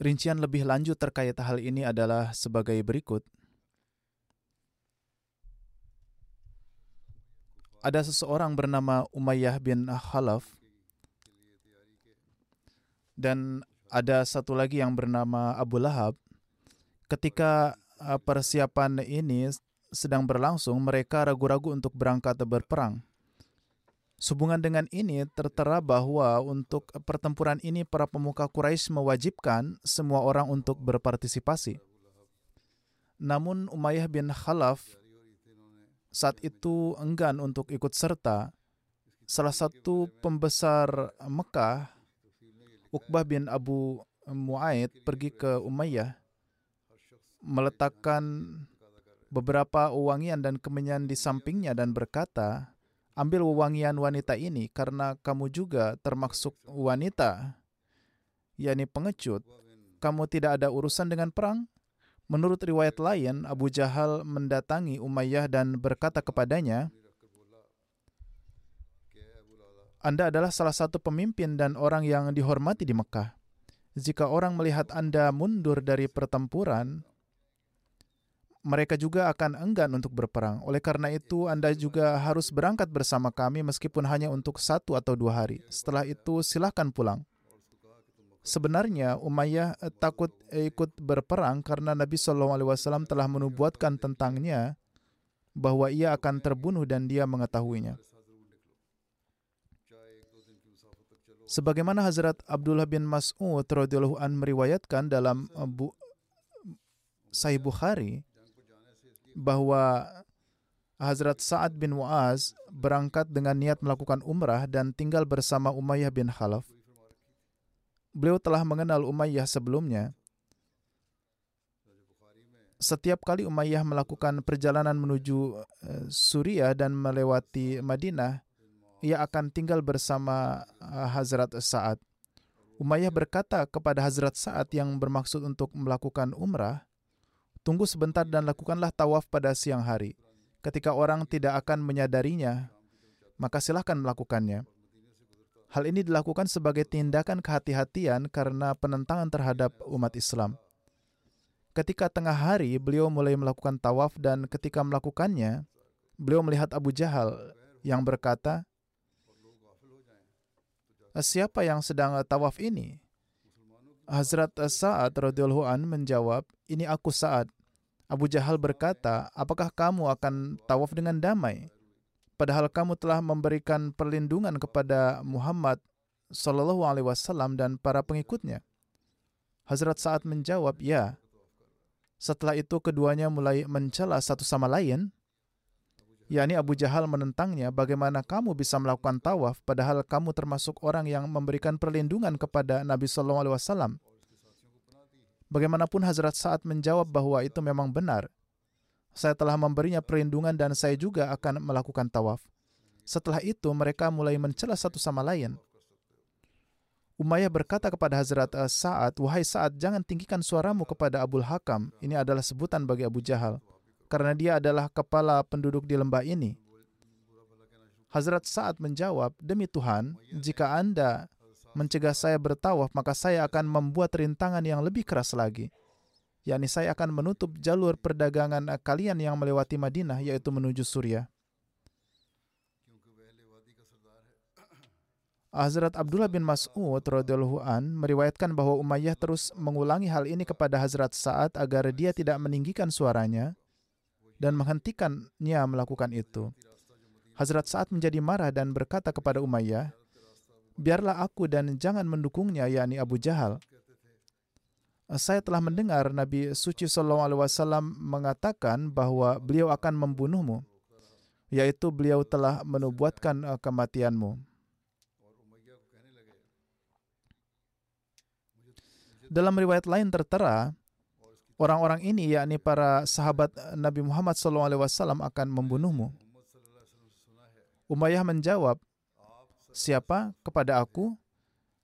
Rincian lebih lanjut terkait hal ini adalah sebagai berikut. Ada seseorang bernama Umayyah bin Khalaf dan ada satu lagi yang bernama Abu Lahab. Ketika uh, persiapan ini sedang berlangsung, mereka ragu-ragu untuk berangkat berperang. Sehubungan dengan ini tertera bahwa untuk pertempuran ini para pemuka Quraisy mewajibkan semua orang untuk berpartisipasi. Namun Umayyah bin Khalaf saat itu enggan untuk ikut serta. Salah satu pembesar Mekah, Uqbah bin Abu Mu'aid pergi ke Umayyah meletakkan beberapa wewangian dan kemenyan di sampingnya dan berkata, ambil wewangian wanita ini karena kamu juga termasuk wanita, yakni pengecut. Kamu tidak ada urusan dengan perang? Menurut riwayat lain, Abu Jahal mendatangi Umayyah dan berkata kepadanya, Anda adalah salah satu pemimpin dan orang yang dihormati di Mekah. Jika orang melihat Anda mundur dari pertempuran, mereka juga akan enggan untuk berperang. Oleh karena itu, Anda juga harus berangkat bersama kami meskipun hanya untuk satu atau dua hari. Setelah itu, silahkan pulang. Sebenarnya, Umayyah takut ikut berperang karena Nabi SAW telah menubuatkan tentangnya bahwa ia akan terbunuh dan dia mengetahuinya. Sebagaimana Hazrat Abdullah bin Mas'ud radhiyallahu an meriwayatkan dalam Bu Sahih Bukhari, bahwa Hazrat Sa'ad bin Mu'az berangkat dengan niat melakukan umrah dan tinggal bersama Umayyah bin Khalaf. Beliau telah mengenal Umayyah sebelumnya. Setiap kali Umayyah melakukan perjalanan menuju Suriah dan melewati Madinah, ia akan tinggal bersama Hazrat Sa'ad. Umayyah berkata kepada Hazrat Sa'ad yang bermaksud untuk melakukan umrah, Tunggu sebentar dan lakukanlah tawaf pada siang hari. Ketika orang tidak akan menyadarinya, maka silahkan melakukannya. Hal ini dilakukan sebagai tindakan kehati-hatian karena penentangan terhadap umat Islam. Ketika tengah hari, beliau mulai melakukan tawaf dan ketika melakukannya, beliau melihat Abu Jahal yang berkata, Siapa yang sedang tawaf ini? Hazrat Sa'ad radhiyallahu an menjawab, "Ini aku Sa'ad." Abu Jahal berkata, "Apakah kamu akan tawaf dengan damai? Padahal kamu telah memberikan perlindungan kepada Muhammad sallallahu alaihi wasallam dan para pengikutnya." Hazrat Sa'ad menjawab, "Ya." Setelah itu keduanya mulai mencela satu sama lain, yakni Abu Jahal menentangnya, bagaimana kamu bisa melakukan tawaf padahal kamu termasuk orang yang memberikan perlindungan kepada Nabi Shallallahu Alaihi Wasallam. Bagaimanapun Hazrat Sa'ad menjawab bahwa itu memang benar. Saya telah memberinya perlindungan dan saya juga akan melakukan tawaf. Setelah itu mereka mulai mencela satu sama lain. Umayyah berkata kepada Hazrat Sa'ad, Wahai Sa'ad, jangan tinggikan suaramu kepada Abul Hakam. Ini adalah sebutan bagi Abu Jahal. Karena dia adalah kepala penduduk di lembah ini. Hazrat Sa'ad menjawab, Demi Tuhan, jika Anda mencegah saya bertawaf, maka saya akan membuat rintangan yang lebih keras lagi. yakni saya akan menutup jalur perdagangan kalian yang melewati Madinah, yaitu menuju Suriah. Hazrat Abdullah bin Mas'ud radhiyallahu an meriwayatkan bahwa Umayyah terus mengulangi hal ini kepada Hazrat Sa'ad agar dia tidak meninggikan suaranya dan menghentikannya melakukan itu. Hazrat Sa'ad menjadi marah dan berkata kepada Umayyah, "Biarlah aku dan jangan mendukungnya yakni Abu Jahal." Saya telah mendengar Nabi suci sallallahu alaihi wasallam mengatakan bahwa beliau akan membunuhmu, yaitu beliau telah menubuatkan eh, kematianmu. Dalam riwayat lain tertera, orang-orang ini yakni para sahabat Nabi Muhammad SAW akan membunuhmu. Umayyah menjawab, siapa kepada aku?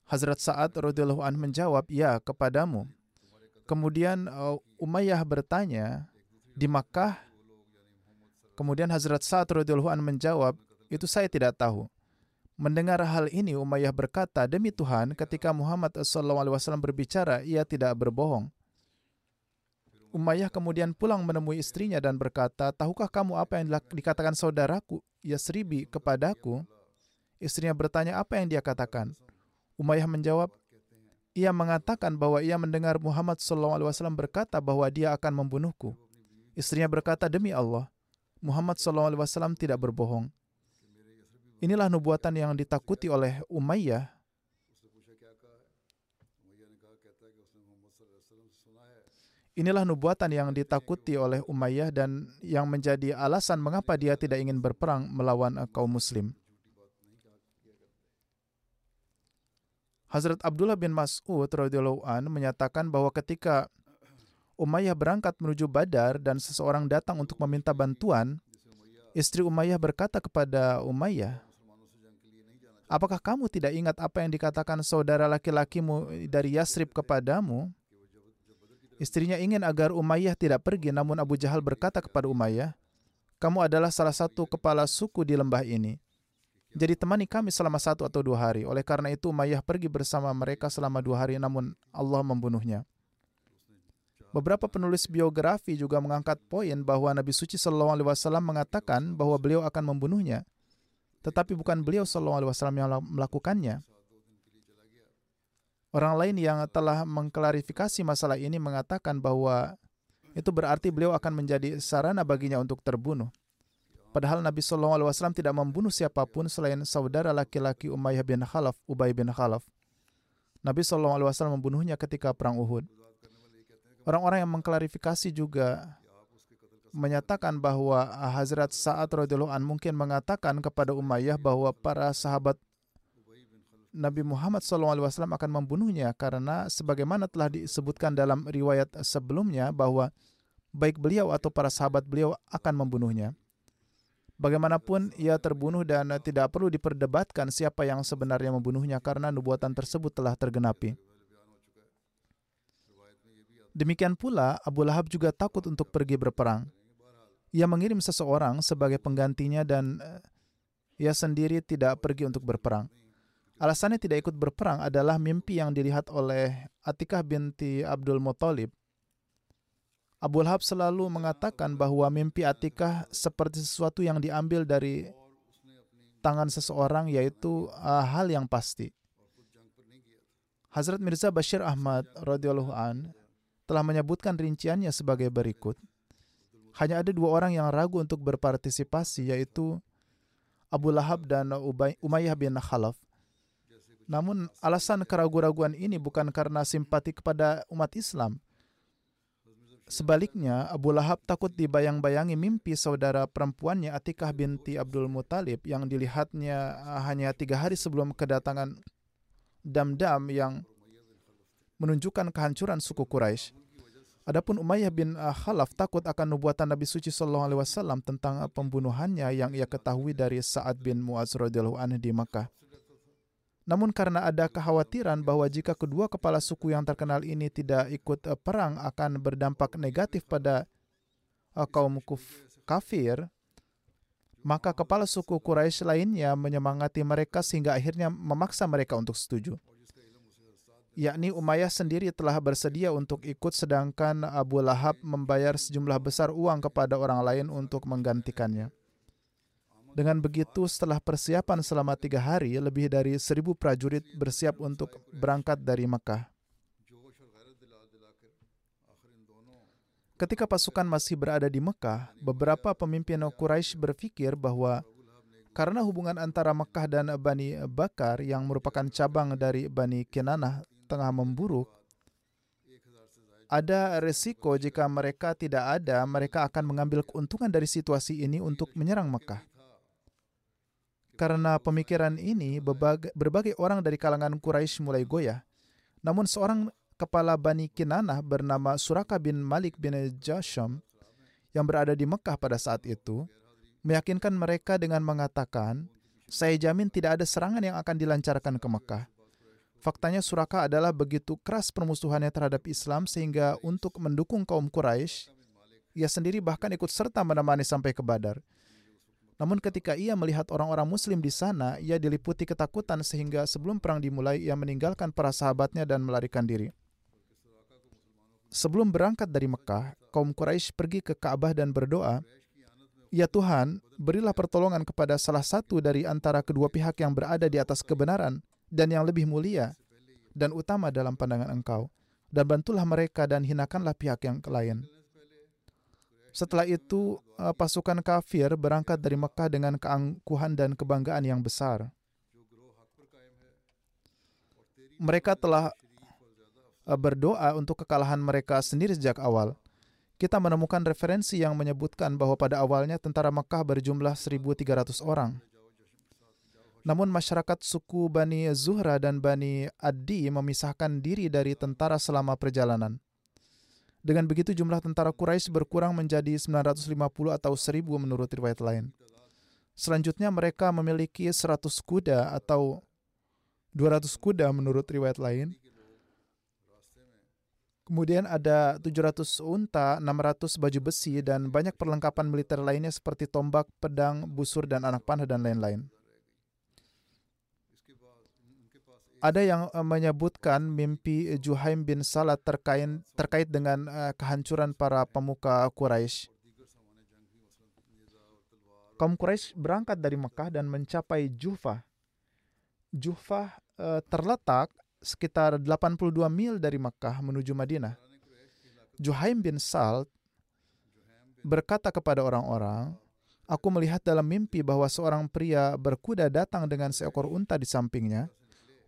Hazrat Sa'ad radhiyallahu menjawab, ya kepadamu. Kemudian uh, Umayyah bertanya, di Makkah? Kemudian Hazrat Sa'ad radhiyallahu menjawab, itu saya tidak tahu. Mendengar hal ini, Umayyah berkata, Demi Tuhan, ketika Muhammad SAW berbicara, ia tidak berbohong. Umayyah kemudian pulang menemui istrinya dan berkata, Tahukah kamu apa yang dikatakan saudaraku, Yasribi, kepadaku? Istrinya bertanya, apa yang dia katakan? Umayyah menjawab, ia mengatakan bahwa ia mendengar Muhammad SAW berkata bahwa dia akan membunuhku. Istrinya berkata, demi Allah, Muhammad SAW tidak berbohong. Inilah nubuatan yang ditakuti oleh Umayyah. Inilah nubuatan yang ditakuti oleh Umayyah dan yang menjadi alasan mengapa dia tidak ingin berperang melawan kaum muslim. Hazrat Abdullah bin Mas'ud radhiyallahu an menyatakan bahwa ketika Umayyah berangkat menuju Badar dan seseorang datang untuk meminta bantuan, istri Umayyah berkata kepada Umayyah, Apakah kamu tidak ingat apa yang dikatakan saudara laki-lakimu dari Yasrib kepadamu? Istrinya ingin agar Umayyah tidak pergi, namun Abu Jahal berkata kepada Umayyah, kamu adalah salah satu kepala suku di lembah ini. Jadi temani kami selama satu atau dua hari. Oleh karena itu Umayyah pergi bersama mereka selama dua hari, namun Allah membunuhnya. Beberapa penulis biografi juga mengangkat poin bahwa Nabi Suci Shallallahu Alaihi Wasallam mengatakan bahwa beliau akan membunuhnya tetapi bukan beliau Shallallahu Alaihi Wasallam yang melakukannya. Orang lain yang telah mengklarifikasi masalah ini mengatakan bahwa itu berarti beliau akan menjadi sarana baginya untuk terbunuh. Padahal Nabi Shallallahu Alaihi Wasallam tidak membunuh siapa pun selain saudara laki-laki Umayyah bin Khalaf, Ubay bin Khalaf. Nabi Shallallahu Alaihi Wasallam membunuhnya ketika perang Uhud. Orang-orang yang mengklarifikasi juga menyatakan bahwa Hazrat Sa'ad radhiyallahu mungkin mengatakan kepada Umayyah bahwa para sahabat Nabi Muhammad SAW akan membunuhnya karena sebagaimana telah disebutkan dalam riwayat sebelumnya bahwa baik beliau atau para sahabat beliau akan membunuhnya. Bagaimanapun ia terbunuh dan tidak perlu diperdebatkan siapa yang sebenarnya membunuhnya karena nubuatan tersebut telah tergenapi. Demikian pula Abu Lahab juga takut untuk pergi berperang ia mengirim seseorang sebagai penggantinya dan eh, ia sendiri tidak pergi untuk berperang. Alasannya tidak ikut berperang adalah mimpi yang dilihat oleh Atikah binti Abdul Muthalib. Abu Lahab selalu mengatakan bahwa mimpi Atikah seperti sesuatu yang diambil dari tangan seseorang yaitu uh, hal yang pasti. Hazrat Mirza Bashir Ahmad radhiyallahu an telah menyebutkan rinciannya sebagai berikut hanya ada dua orang yang ragu untuk berpartisipasi yaitu Abu Lahab dan Umayyah bin Khalaf. Namun alasan keraguan-raguan ini bukan karena simpati kepada umat Islam. Sebaliknya, Abu Lahab takut dibayang-bayangi mimpi saudara perempuannya Atikah binti Abdul Muthalib yang dilihatnya hanya tiga hari sebelum kedatangan Dam-Dam yang menunjukkan kehancuran suku Quraisy. Adapun Umayyah bin uh, Khalaf takut akan nubuatan Nabi suci sallallahu alaihi wasallam tentang uh, pembunuhannya yang ia ketahui dari Sa'ad bin Mu'az radhiyallahu di Makkah. Namun karena ada kekhawatiran bahwa jika kedua kepala suku yang terkenal ini tidak ikut uh, perang akan berdampak negatif pada kaum kafir, Maka kepala suku Quraisy lainnya menyemangati mereka sehingga akhirnya memaksa mereka untuk setuju. Yakni Umayyah sendiri telah bersedia untuk ikut sedangkan Abu Lahab membayar sejumlah besar uang kepada orang lain untuk menggantikannya. Dengan begitu, setelah persiapan selama tiga hari, lebih dari seribu prajurit bersiap untuk berangkat dari Mekah. Ketika pasukan masih berada di Mekah, beberapa pemimpin Quraisy berpikir bahwa karena hubungan antara Mekah dan Bani Bakar yang merupakan cabang dari Bani Kinanah tengah memburuk, ada resiko jika mereka tidak ada, mereka akan mengambil keuntungan dari situasi ini untuk menyerang Mekah. Karena pemikiran ini, berbagai, orang dari kalangan Quraisy mulai goyah. Namun seorang kepala Bani Kinanah bernama Suraka bin Malik bin Jasham yang berada di Mekah pada saat itu meyakinkan mereka dengan mengatakan, saya jamin tidak ada serangan yang akan dilancarkan ke Mekah. Faktanya Suraka adalah begitu keras permusuhannya terhadap Islam sehingga untuk mendukung kaum Quraisy, ia sendiri bahkan ikut serta menemani sampai ke Badar. Namun ketika ia melihat orang-orang muslim di sana, ia diliputi ketakutan sehingga sebelum perang dimulai ia meninggalkan para sahabatnya dan melarikan diri. Sebelum berangkat dari Mekah, kaum Quraisy pergi ke Ka'bah dan berdoa, "Ya Tuhan, berilah pertolongan kepada salah satu dari antara kedua pihak yang berada di atas kebenaran dan yang lebih mulia dan utama dalam pandangan Engkau, dan bantulah mereka dan hinakanlah pihak yang lain." Setelah itu, eh, pasukan kafir berangkat dari Mekah dengan keangkuhan dan kebanggaan yang besar. Mereka telah Eh, berdoa untuk kekalahan mereka sendiri sejak awal. Kita menemukan referensi yang menyebutkan bahwa pada awalnya tentara Mekah berjumlah 1.300 orang. Namun masyarakat suku Bani Zuhra dan Bani Adi memisahkan diri dari tentara selama perjalanan. Dengan begitu jumlah tentara Quraisy berkurang menjadi 950 atau 1000 menurut riwayat lain. Selanjutnya mereka memiliki 100 kuda atau 200 kuda menurut riwayat lain Kemudian ada 700 unta, 600 baju besi, dan banyak perlengkapan militer lainnya seperti tombak, pedang, busur, dan anak panah, dan lain-lain. Ada yang eh, menyebutkan mimpi Juhaim bin Salat terkait, terkait dengan uh, kehancuran para pemuka Quraisy. Kaum Quraisy berangkat dari Mekah dan mencapai Jufa. Jufa uh, terletak sekitar 82 mil dari Makkah menuju Madinah. Juhaim bin Salt berkata kepada orang-orang, Aku melihat dalam mimpi bahwa seorang pria berkuda datang dengan seekor unta di sampingnya.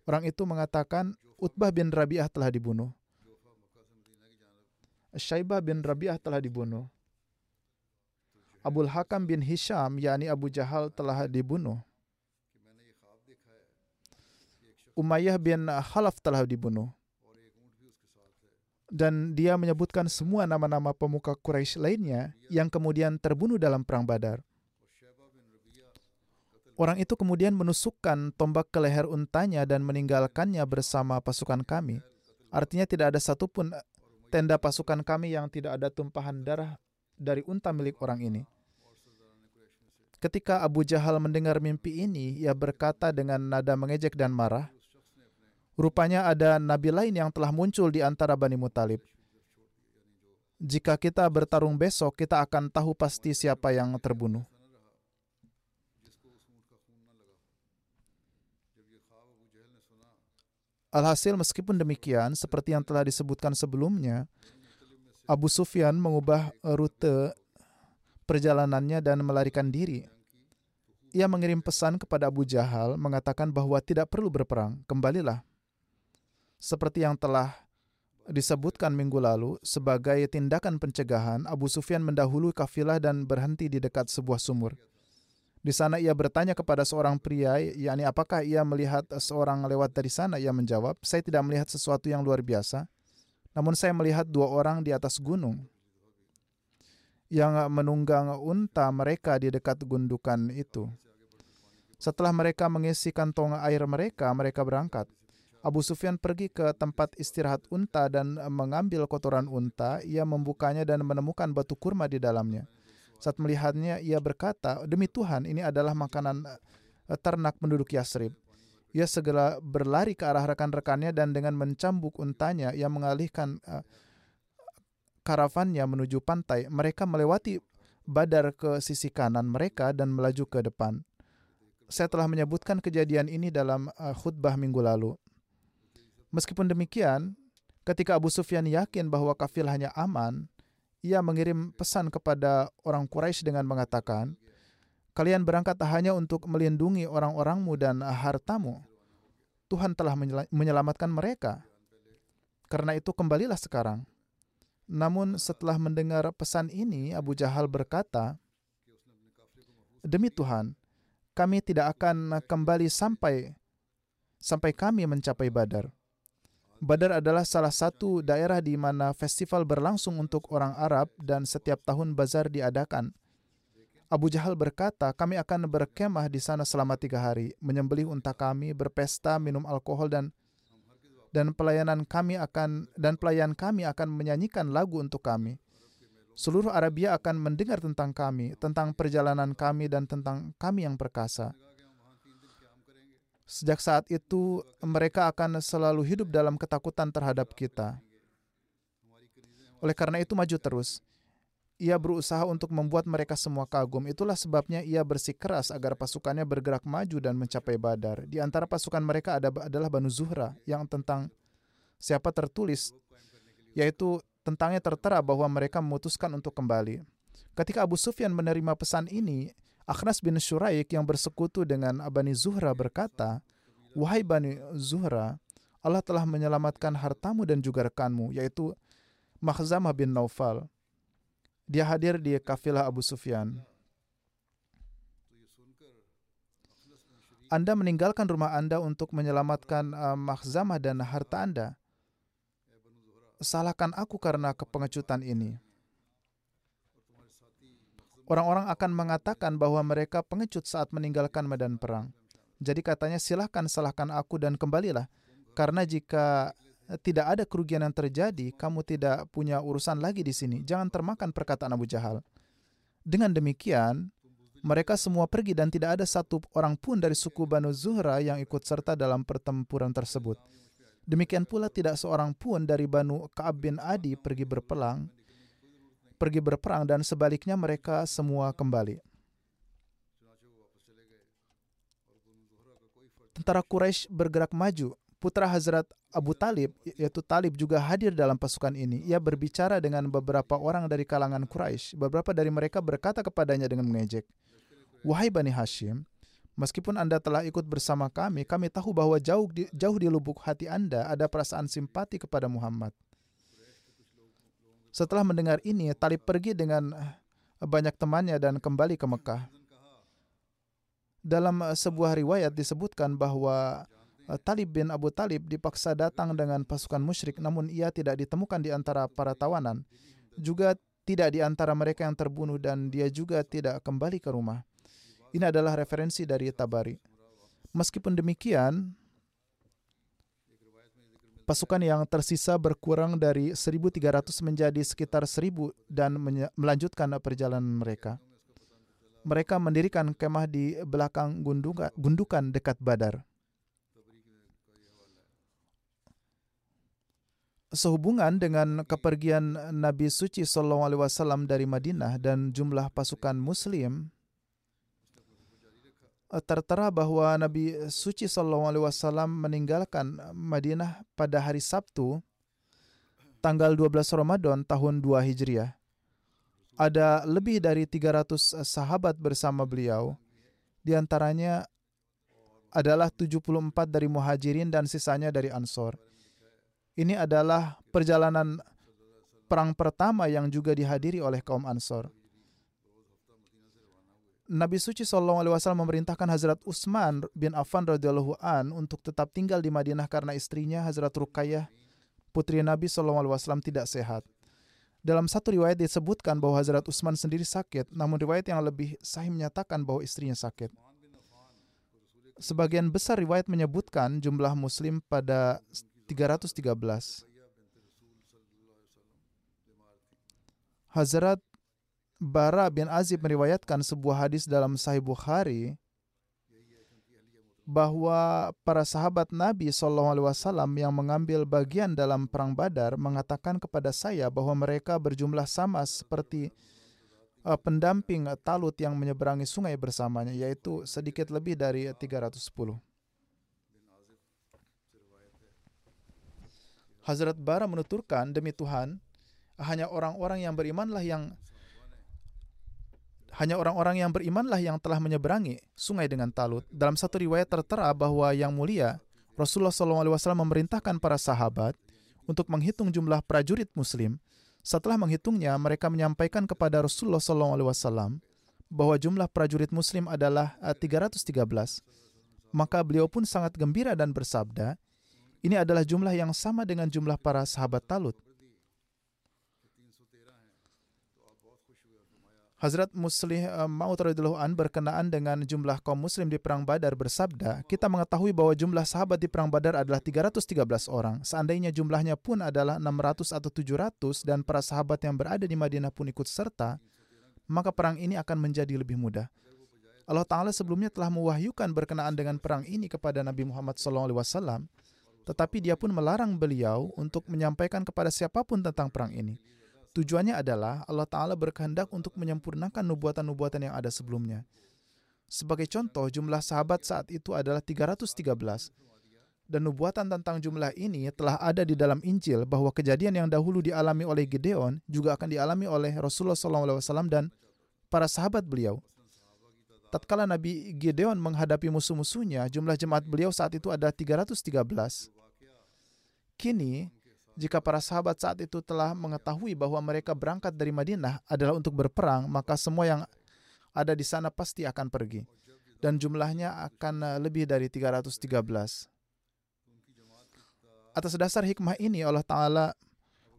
Orang itu mengatakan, Utbah bin Rabi'ah telah dibunuh. Syaibah bin Rabi'ah telah dibunuh. Abul Hakam bin Hisham, yakni Abu Jahal telah dibunuh. Umayyah bin Khalaf telah dibunuh. Dan dia menyebutkan semua nama-nama pemuka Quraisy lainnya yang kemudian terbunuh dalam perang Badar. Orang itu kemudian menusukkan tombak ke leher untanya dan meninggalkannya bersama pasukan kami. Artinya tidak ada satupun tenda pasukan kami yang tidak ada tumpahan darah dari unta milik orang ini. Ketika Abu Jahal mendengar mimpi ini, ia berkata dengan nada mengejek dan marah, Rupanya ada nabi lain yang telah muncul di antara Bani Mutalib. Jika kita bertarung besok, kita akan tahu pasti siapa yang terbunuh. Alhasil meskipun demikian, seperti yang telah disebutkan sebelumnya, Abu Sufyan mengubah rute perjalanannya dan melarikan diri. Ia mengirim pesan kepada Abu Jahal mengatakan bahwa tidak perlu berperang, kembalilah seperti yang telah disebutkan minggu lalu, sebagai tindakan pencegahan, Abu Sufyan mendahului kafilah dan berhenti di dekat sebuah sumur. Di sana ia bertanya kepada seorang pria, yakni apakah ia melihat seorang lewat dari sana? Ia menjawab, saya tidak melihat sesuatu yang luar biasa, namun saya melihat dua orang di atas gunung yang menunggang unta mereka di dekat gundukan itu. Setelah mereka mengisi kantong air mereka, mereka berangkat. Abu Sufyan pergi ke tempat istirahat unta dan mengambil kotoran unta. Ia membukanya dan menemukan batu kurma di dalamnya. Saat melihatnya, ia berkata, "Demi Tuhan, ini adalah makanan eh, ternak penduduk Yasrib." Ia segera berlari ke arah rekan-rekannya dan dengan mencambuk untanya, ia mengalihkan uh, karavannya menuju pantai. Mereka melewati badar ke sisi kanan mereka dan melaju ke depan. Saya telah menyebutkan kejadian ini dalam uh, khutbah minggu lalu. Meskipun demikian, ketika Abu Sufyan yakin bahwa kafilahnya aman, ia mengirim pesan kepada orang Quraisy dengan mengatakan, Kalian berangkat hanya untuk melindungi orang-orangmu dan hartamu. Tuhan telah menyelamatkan mereka. Karena itu kembalilah sekarang. Namun setelah mendengar pesan ini, Abu Jahal berkata, Demi Tuhan, kami tidak akan kembali sampai sampai kami mencapai Badar. Badar adalah salah satu daerah di mana festival berlangsung untuk orang Arab dan setiap tahun bazar diadakan. Abu Jahal berkata, kami akan berkemah di sana selama tiga hari, menyembelih unta kami, berpesta, minum alkohol dan dan pelayanan kami akan dan pelayan kami akan menyanyikan lagu untuk kami. Seluruh Arabia akan mendengar tentang kami, tentang perjalanan kami dan tentang kami yang perkasa. Sejak saat itu, mereka akan selalu hidup dalam ketakutan terhadap kita. Oleh karena itu, maju terus ia berusaha untuk membuat mereka semua kagum. Itulah sebabnya ia bersikeras agar pasukannya bergerak maju dan mencapai Badar. Di antara pasukan mereka ada, adalah Banu Zuhra yang tentang siapa tertulis, yaitu tentangnya tertera bahwa mereka memutuskan untuk kembali. Ketika Abu Sufyan menerima pesan ini, Akhnas bin Shuraik yang bersekutu dengan Bani Zuhra berkata, Wahai Bani Zuhra, Allah telah menyelamatkan hartamu dan juga rekanmu, yaitu Makhzamah bin Naufal dia hadir di kafilah Abu Sufyan. Anda meninggalkan rumah Anda untuk menyelamatkan uh, mahzamah dan harta Anda. Salahkan aku karena kepengecutan ini. Orang-orang akan mengatakan bahwa mereka pengecut saat meninggalkan medan perang. Jadi katanya silahkan salahkan aku dan kembalilah. Karena jika tidak ada kerugian yang terjadi, kamu tidak punya urusan lagi di sini. Jangan termakan perkataan Abu Jahal. Dengan demikian, mereka semua pergi dan tidak ada satu orang pun dari suku Banu Zuhra yang ikut serta dalam pertempuran tersebut. Demikian pula tidak seorang pun dari Banu Ka'ab bin Adi pergi berperang, pergi berperang dan sebaliknya mereka semua kembali. Tentara Quraisy bergerak maju putra Hazrat Abu Talib, yaitu Talib juga hadir dalam pasukan ini. Ia berbicara dengan beberapa orang dari kalangan Quraisy. Beberapa dari mereka berkata kepadanya dengan mengejek, Wahai Bani Hashim, meskipun Anda telah ikut bersama kami, kami tahu bahwa jauh di, jauh di lubuk hati Anda ada perasaan simpati kepada Muhammad. Setelah mendengar ini, Talib pergi dengan banyak temannya dan kembali ke Mekah. Dalam sebuah riwayat disebutkan bahwa Eh, Talib bin Abu Talib dipaksa datang dengan pasukan musyrik namun ia tidak ditemukan di antara para tawanan. Juga tidak di antara mereka yang terbunuh dan dia juga tidak kembali ke rumah. Ini adalah referensi dari Tabari. Meskipun demikian, pasukan yang tersisa berkurang dari 1.300 menjadi sekitar 1.000 dan melanjutkan perjalanan mereka. Mereka mendirikan kemah di belakang gundukan dekat Badar. sehubungan dengan kepergian Nabi suci Shallallahu Alaihi Wasallam dari Madinah dan jumlah pasukan Muslim tertera bahwa Nabi suci Shallallahu Alaihi Wasallam meninggalkan Madinah pada hari Sabtu tanggal 12 Ramadan tahun 2 Hijriah. Ada lebih dari 300 sahabat bersama beliau. Di antaranya adalah 74 dari muhajirin dan sisanya dari ansor. Ini adalah perjalanan perang pertama yang juga dihadiri oleh kaum Ansor. Nabi suci Shallallahu Alaihi Wasallam memerintahkan Hazrat Utsman bin Affan radhiyallahu an untuk tetap tinggal di Madinah karena istrinya Hazrat Ruqayyah putri Nabi Shallallahu Alaihi Wasallam tidak sehat. Dalam satu riwayat disebutkan bahwa Hazrat Utsman sendiri sakit, namun riwayat yang lebih sahih menyatakan bahwa istrinya sakit. Sebagian besar riwayat menyebutkan jumlah Muslim pada 313. Hazrat Bara bin Azib meriwayatkan sebuah hadis dalam Sahih Bukhari bahwa para sahabat Nabi SAW yang mengambil bagian dalam perang Badar mengatakan kepada saya bahwa mereka berjumlah sama seperti uh, pendamping Talut yang menyeberangi sungai bersamanya, yaitu sedikit lebih dari 310. Hazrat Bara menuturkan, demi Tuhan, hanya orang-orang yang berimanlah yang hanya orang-orang yang berimanlah yang telah menyeberangi sungai dengan talut. Dalam satu riwayat tertera bahwa yang mulia Rasulullah SAW memerintahkan para sahabat untuk menghitung jumlah prajurit Muslim. Setelah menghitungnya, mereka menyampaikan kepada Rasulullah SAW bahwa jumlah prajurit Muslim adalah 313. Eh, Maka beliau pun sangat gembira dan bersabda, ini adalah jumlah yang sama dengan jumlah para sahabat Talut. Hazrat Muslih uh, Maud an berkenaan dengan jumlah kaum muslim di perang Badar bersabda, kita mengetahui bahwa jumlah sahabat di perang Badar adalah 313 orang. Seandainya jumlahnya pun adalah 600 atau 700 dan para sahabat yang berada di Madinah pun ikut serta, maka perang ini akan menjadi lebih mudah. Allah Ta'ala sebelumnya telah mewahyukan berkenaan dengan perang ini kepada Nabi Muhammad SAW, tetapi dia pun melarang beliau untuk menyampaikan kepada siapa pun tentang perang ini. Tujuannya adalah Allah Ta'ala berkehendak untuk menyempurnakan nubuatan-nubuatan yang ada sebelumnya. Sebagai contoh, jumlah sahabat saat itu adalah 313. Dan nubuatan tentang jumlah ini telah ada di dalam Injil bahwa kejadian yang dahulu dialami oleh Gideon juga akan dialami oleh Rasulullah SAW dan para sahabat beliau. Tatkala Nabi Gideon menghadapi musuh-musuhnya, jumlah jemaat beliau saat itu ada 313. Kini, jika para sahabat saat itu telah mengetahui bahwa mereka berangkat dari Madinah adalah untuk berperang, maka semua yang ada di sana pasti akan pergi. Dan jumlahnya akan lebih dari 313. Atas dasar hikmah ini Allah Ta'ala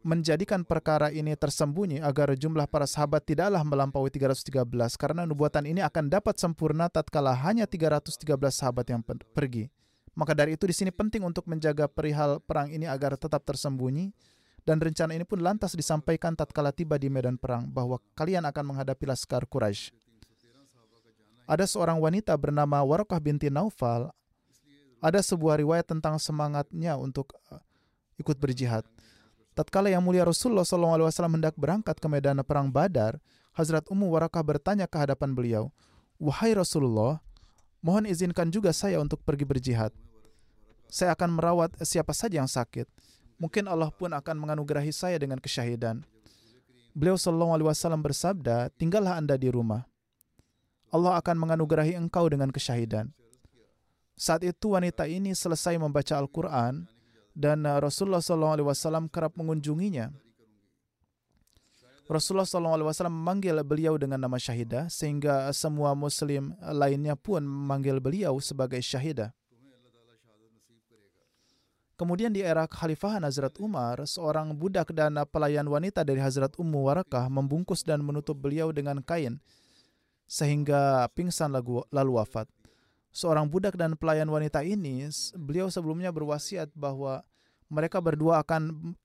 menjadikan perkara ini tersembunyi agar jumlah para sahabat tidaklah melampaui 313 karena nubuatan ini akan dapat sempurna tatkala hanya 313 sahabat yang pergi. Maka dari itu di sini penting untuk menjaga perihal perang ini agar tetap tersembunyi dan rencana ini pun lantas disampaikan tatkala tiba di medan perang bahwa kalian akan menghadapi laskar Quraisy. Ada seorang wanita bernama Warakah binti Naufal. Ada sebuah riwayat tentang semangatnya untuk uh, ikut berjihad. Tatkala yang mulia Rasulullah SAW hendak berangkat ke medan perang Badar, Hazrat Ummu Warakah bertanya ke hadapan beliau, Wahai Rasulullah, Mohon izinkan juga saya untuk pergi berjihad. Saya akan merawat siapa saja yang sakit. Mungkin Allah pun akan menganugerahi saya dengan kesyahidan. Beliau Shallallahu Alaihi Wasallam bersabda, tinggallah anda di rumah. Allah akan menganugerahi engkau dengan kesyahidan. Saat itu wanita ini selesai membaca Al-Quran dan Rasulullah SAW kerap mengunjunginya. Rasulullah SAW memanggil beliau dengan nama syahidah sehingga semua muslim lainnya pun memanggil beliau sebagai syahidah. Kemudian di era kekhalifahan Hazrat Umar, seorang budak dan pelayan wanita dari Hazrat Ummu Warakah membungkus dan menutup beliau dengan kain sehingga pingsan lalu wafat. Seorang budak dan pelayan wanita ini, beliau sebelumnya berwasiat bahwa mereka berdua akan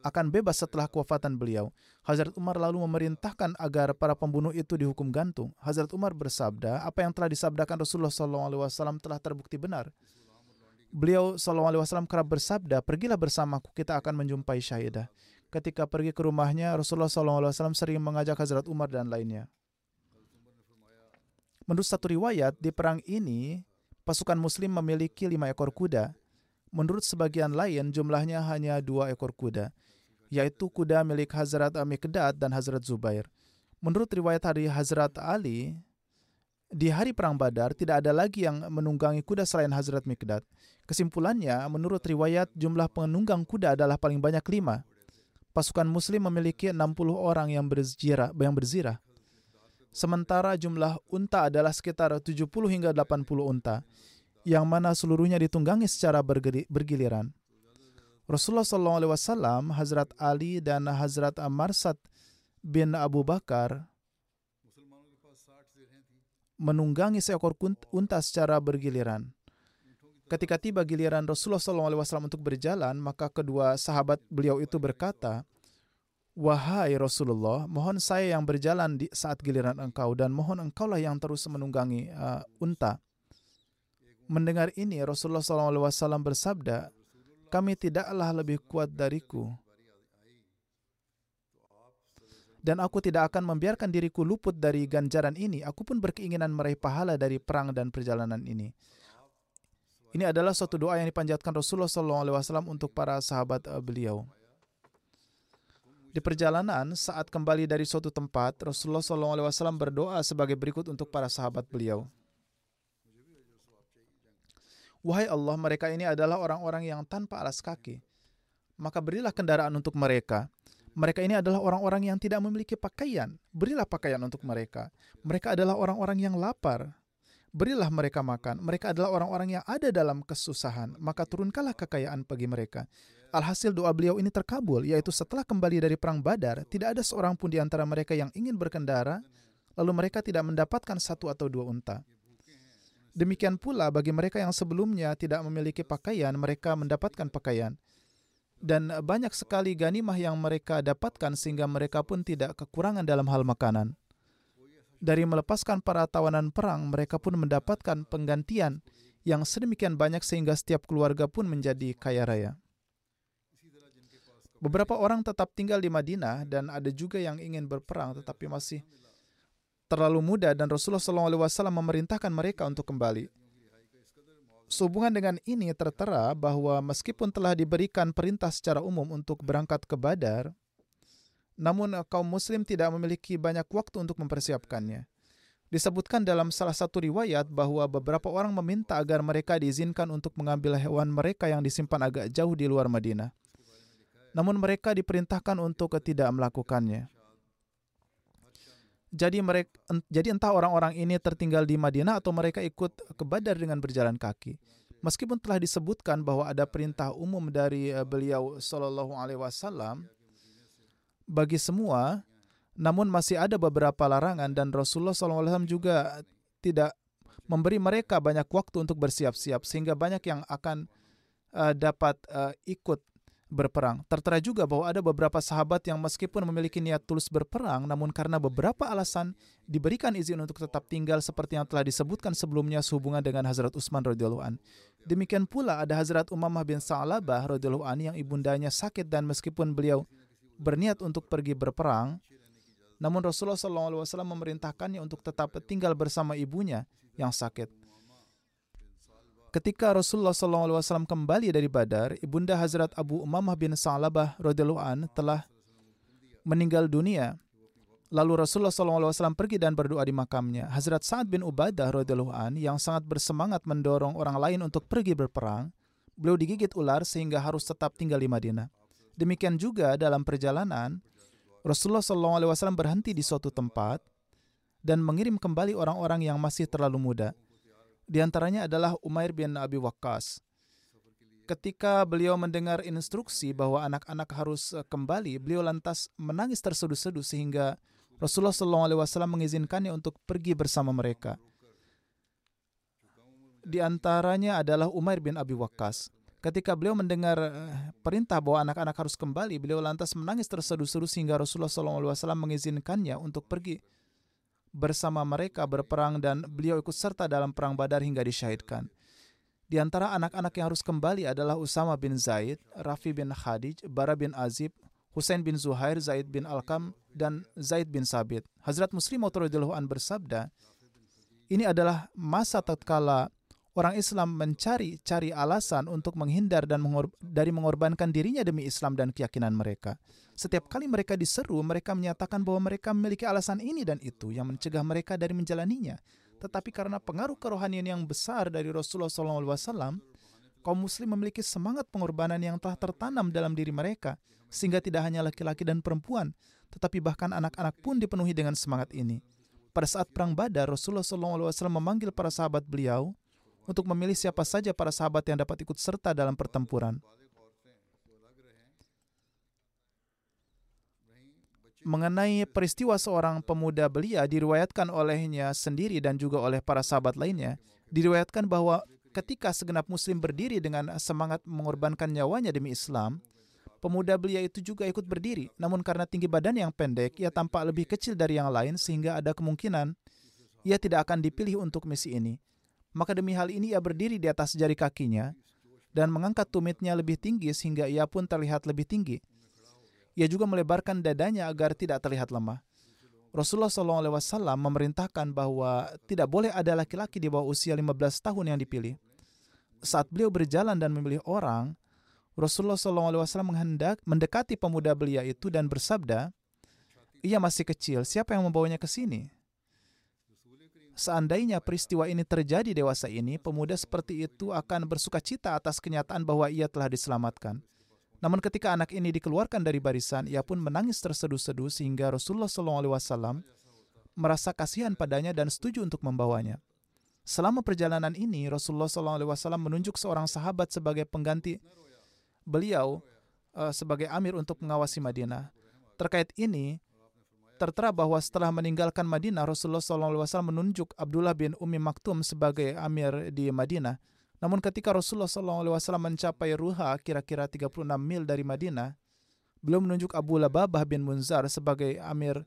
akan bebas setelah kewafatan beliau. Hazrat Umar lalu memerintahkan agar para pembunuh itu dihukum gantung. Hazrat Umar bersabda, apa yang telah disabdakan Rasulullah SAW telah terbukti benar. Beliau SAW kerap bersabda, pergilah bersamaku, kita akan menjumpai syahidah. Ketika pergi ke rumahnya, Rasulullah SAW sering mengajak Hazrat Umar dan lainnya. Menurut satu riwayat, di perang ini, pasukan muslim memiliki lima ekor kuda. Menurut sebagian lain, jumlahnya hanya dua ekor kuda yaitu kuda milik Hazrat Amikdad dan Hazrat Zubair. Menurut riwayat hari Hazrat Ali, di hari Perang Badar tidak ada lagi yang menunggangi kuda selain Hazrat Mikdad. Kesimpulannya, menurut riwayat jumlah penunggang kuda adalah paling banyak lima. Pasukan muslim memiliki 60 orang yang berzirah, yang berzirah. Sementara jumlah unta adalah sekitar 70 hingga 80 unta, yang mana seluruhnya ditunggangi secara bergiliran. Rasulullah SAW, Hazrat Ali dan Hazrat Amarsad bin Abu Bakar menunggangi seekor unta secara bergiliran. Ketika tiba giliran Rasulullah SAW untuk berjalan, maka kedua sahabat beliau itu berkata, Wahai Rasulullah, mohon saya yang berjalan di saat giliran engkau dan mohon engkaulah yang terus menunggangi uh, unta. Mendengar ini, Rasulullah SAW bersabda, kami tidaklah lebih kuat dariku. Dan aku tidak akan membiarkan diriku luput dari ganjaran ini. Aku pun berkeinginan meraih pahala dari perang dan perjalanan ini. Ini adalah suatu doa yang dipanjatkan Rasulullah SAW untuk para sahabat uh, beliau. Di perjalanan, saat kembali dari suatu tempat, Rasulullah SAW berdoa sebagai berikut untuk para sahabat beliau. Wahai Allah, mereka ini adalah orang-orang yang tanpa alas kaki. Maka berilah kendaraan untuk mereka. Mereka ini adalah orang-orang yang tidak memiliki pakaian. Berilah pakaian untuk mereka. Mereka adalah orang-orang yang lapar. Berilah mereka makan. Mereka adalah orang-orang yang ada dalam kesusahan. Maka turunkanlah kekayaan bagi mereka. Alhasil doa beliau ini terkabul, yaitu setelah kembali dari perang Badar, tidak ada seorang pun di antara mereka yang ingin berkendara, lalu mereka tidak mendapatkan satu atau dua unta. Demikian pula bagi mereka yang sebelumnya tidak memiliki pakaian, mereka mendapatkan pakaian. Dan banyak sekali ganimah yang mereka dapatkan sehingga mereka pun tidak kekurangan dalam hal makanan. Dari melepaskan para tawanan perang, mereka pun mendapatkan penggantian yang sedemikian banyak sehingga setiap keluarga pun menjadi kaya raya. Beberapa orang tetap tinggal di Madinah dan ada juga yang ingin berperang tetapi masih terlalu muda dan Rasulullah SAW memerintahkan mereka untuk kembali. Sehubungan dengan ini tertera bahwa meskipun telah diberikan perintah secara umum untuk berangkat ke Badar, namun kaum muslim tidak memiliki banyak waktu untuk mempersiapkannya. Disebutkan dalam salah satu riwayat bahwa beberapa orang meminta agar mereka diizinkan untuk mengambil hewan mereka yang disimpan agak jauh di luar Madinah namun mereka diperintahkan untuk tidak melakukannya. Jadi mereka jadi entah orang-orang ini tertinggal di Madinah atau mereka ikut ke Badar dengan berjalan kaki. Meskipun telah disebutkan bahwa ada perintah umum dari eh, beliau Shallallahu Alaihi Wasallam bagi semua, namun masih ada beberapa larangan dan Rasulullah SAW juga tidak memberi mereka banyak waktu untuk bersiap-siap sehingga banyak yang akan uh, dapat uh, ikut berperang. Tertera juga bahwa ada beberapa sahabat yang meskipun memiliki niat tulus berperang, namun karena beberapa alasan diberikan izin untuk tetap tinggal seperti yang telah disebutkan sebelumnya sehubungan dengan Hazrat Utsman radhiyallahu an. Demikian pula ada Hazrat Umamah bin Sa'labah radhiyallahu an yang ibundanya sakit dan meskipun beliau berniat untuk pergi berperang, namun Rasulullah SAW memerintahkannya untuk tetap tinggal bersama ibunya yang sakit. Ketika Rasulullah SAW kembali dari Badar, ibunda Hazrat Abu Umamah bin Sa'labah radhiyallahu an telah meninggal dunia. Lalu Rasulullah SAW pergi dan berdoa di makamnya. Hazrat Sa'ad bin Ubadah radhiyallahu an yang sangat bersemangat mendorong orang lain untuk pergi berperang, beliau digigit ular sehingga harus tetap tinggal di Madinah. Demikian juga dalam perjalanan, Rasulullah SAW berhenti di suatu tempat dan mengirim kembali orang-orang yang masih terlalu muda. Di antaranya adalah Umair bin Abi Waqqas. Ketika beliau mendengar instruksi bahwa anak-anak harus eh, kembali, beliau lantas menangis terseduh-seduh sehingga Rasulullah SAW mengizinkannya untuk pergi bersama mereka. Di antaranya adalah Umair bin Abi Waqqas. Ketika beliau mendengar eh, perintah bahwa anak-anak harus kembali, beliau lantas menangis terseduh-seduh sehingga Rasulullah SAW mengizinkannya untuk pergi bersama mereka berperang dan beliau ikut serta dalam perang Badar hingga disyahidkan. Di antara anak-anak yang harus kembali adalah Usama bin Zaid, Rafi bin Khadij, Bara bin Azib, Husain bin Zuhair, Zaid bin Alkam, dan Zaid bin Sabit. Hazrat Muslim radhiyallahu bersabda, ini adalah masa tatkala orang Islam mencari-cari alasan untuk menghindar dan mengor dari mengorbankan dirinya demi Islam dan keyakinan mereka. Setiap kali mereka diseru, mereka menyatakan bahwa mereka memiliki alasan ini dan itu yang mencegah mereka dari menjalaninya. Tetapi karena pengaruh kerohanian yang besar dari Rasulullah SAW, kaum muslim memiliki semangat pengorbanan yang telah tertanam dalam diri mereka, sehingga tidak hanya laki-laki dan perempuan, tetapi bahkan anak-anak pun dipenuhi dengan semangat ini. Pada saat perang Badar, Rasulullah SAW memanggil para sahabat beliau untuk memilih siapa saja para sahabat yang dapat ikut serta dalam pertempuran. Mengenai peristiwa seorang pemuda belia diriwayatkan olehnya sendiri dan juga oleh para sahabat lainnya. Diriwayatkan bahwa ketika segenap muslim berdiri dengan semangat mengorbankan nyawanya demi Islam, Pemuda belia itu juga ikut berdiri, namun karena tinggi badan yang pendek, ia tampak lebih kecil dari yang lain sehingga ada kemungkinan ia tidak akan dipilih untuk misi ini. Maka demi hal ini ia berdiri di atas jari kakinya dan mengangkat tumitnya lebih tinggi sehingga ia pun terlihat lebih tinggi. Ia juga melebarkan dadanya agar tidak terlihat lemah. Rasulullah SAW memerintahkan bahwa tidak boleh ada laki-laki di bawah usia 15 tahun yang dipilih. Saat beliau berjalan dan memilih orang, Rasulullah SAW menghendak mendekati pemuda belia itu dan bersabda, ia masih kecil, siapa yang membawanya ke sini? Seandainya peristiwa ini terjadi dewasa ini, pemuda seperti itu akan bersuka cita atas kenyataan bahwa ia telah diselamatkan. Namun ketika anak ini dikeluarkan dari barisan, ia pun menangis terseduh-seduh sehingga Rasulullah SAW merasa kasihan padanya dan setuju untuk membawanya. Selama perjalanan ini, Rasulullah SAW menunjuk seorang sahabat sebagai pengganti beliau uh, sebagai amir untuk mengawasi Madinah. Terkait ini, tertera bahwa setelah meninggalkan Madinah, Rasulullah SAW menunjuk Abdullah bin Umi Maktum sebagai amir di Madinah. Namun ketika Rasulullah SAW mencapai Ruha kira-kira 36 mil dari Madinah, beliau menunjuk Abu Lababah bin Munzar sebagai amir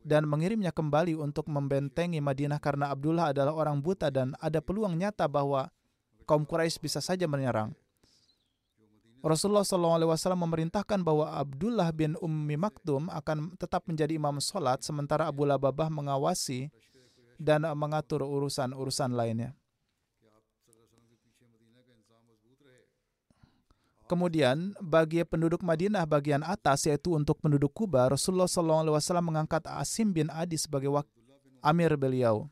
dan mengirimnya kembali untuk membentengi Madinah karena Abdullah adalah orang buta dan ada peluang nyata bahwa kaum Quraisy bisa saja menyerang. Rasulullah SAW memerintahkan bahwa Abdullah bin Ummi Maktum akan tetap menjadi imam sholat sementara Abu Lababah mengawasi dan mengatur urusan-urusan lainnya. Kemudian bagi penduduk Madinah bagian atas yaitu untuk penduduk Kuba, Rasulullah SAW mengangkat Asim bin Adi sebagai amir beliau.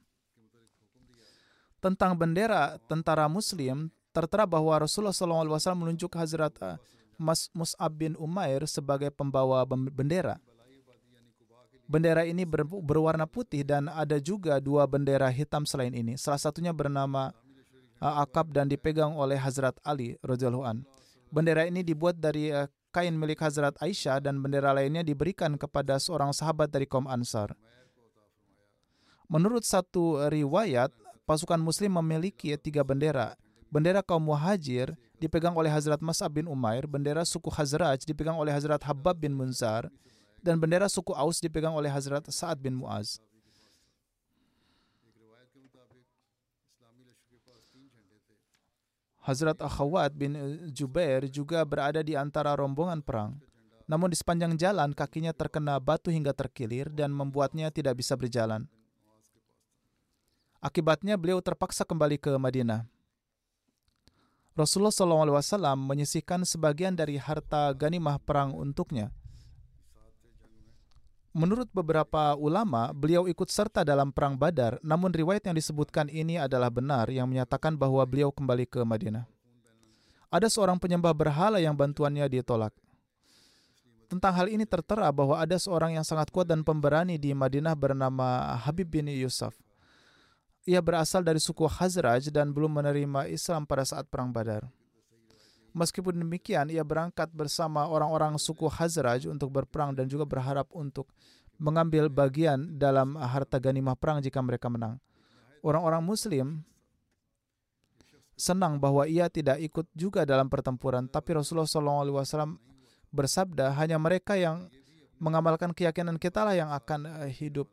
Tentang bendera tentara Muslim, tertera bahwa Rasulullah SAW menunjuk Hazrat uh, Mas Mus'ab bin Umair sebagai pembawa bendera. Bendera ini ber, berwarna putih dan ada juga dua bendera hitam selain ini. Salah satunya bernama uh, Akab dan dipegang oleh Hazrat Ali an. Bendera ini dibuat dari uh, kain milik Hazrat Aisyah dan bendera lainnya diberikan kepada seorang sahabat dari kaum Ansar. Menurut satu riwayat, pasukan muslim memiliki tiga bendera, Bendera kaum muhajir dipegang oleh Hazrat Mas'ab bin Umair, bendera suku Hazraj dipegang oleh Hazrat Habab bin Munzar, dan bendera suku Aus dipegang oleh Hazrat Sa'ad bin Muaz. Hazrat Akhawat bin Jubair juga berada di antara rombongan perang. Namun di sepanjang jalan kakinya terkena batu hingga terkilir dan membuatnya tidak bisa berjalan. Akibatnya beliau terpaksa kembali ke Madinah. Rasulullah SAW menyisihkan sebagian dari harta ganimah perang untuknya. Menurut beberapa ulama, beliau ikut serta dalam perang Badar, namun riwayat yang disebutkan ini adalah benar yang menyatakan bahwa beliau kembali ke Madinah. Ada seorang penyembah berhala yang bantuannya ditolak. Tentang hal ini tertera bahwa ada seorang yang sangat kuat dan pemberani di Madinah bernama Habib bin Yusuf ia berasal dari suku Hazraj dan belum menerima Islam pada saat Perang Badar. Meskipun demikian, ia berangkat bersama orang-orang suku Hazraj untuk berperang dan juga berharap untuk mengambil bagian dalam harta ganimah perang jika mereka menang. Orang-orang Muslim senang bahwa ia tidak ikut juga dalam pertempuran, tapi Rasulullah SAW bersabda, hanya mereka yang mengamalkan keyakinan kita lah yang akan eh, hidup,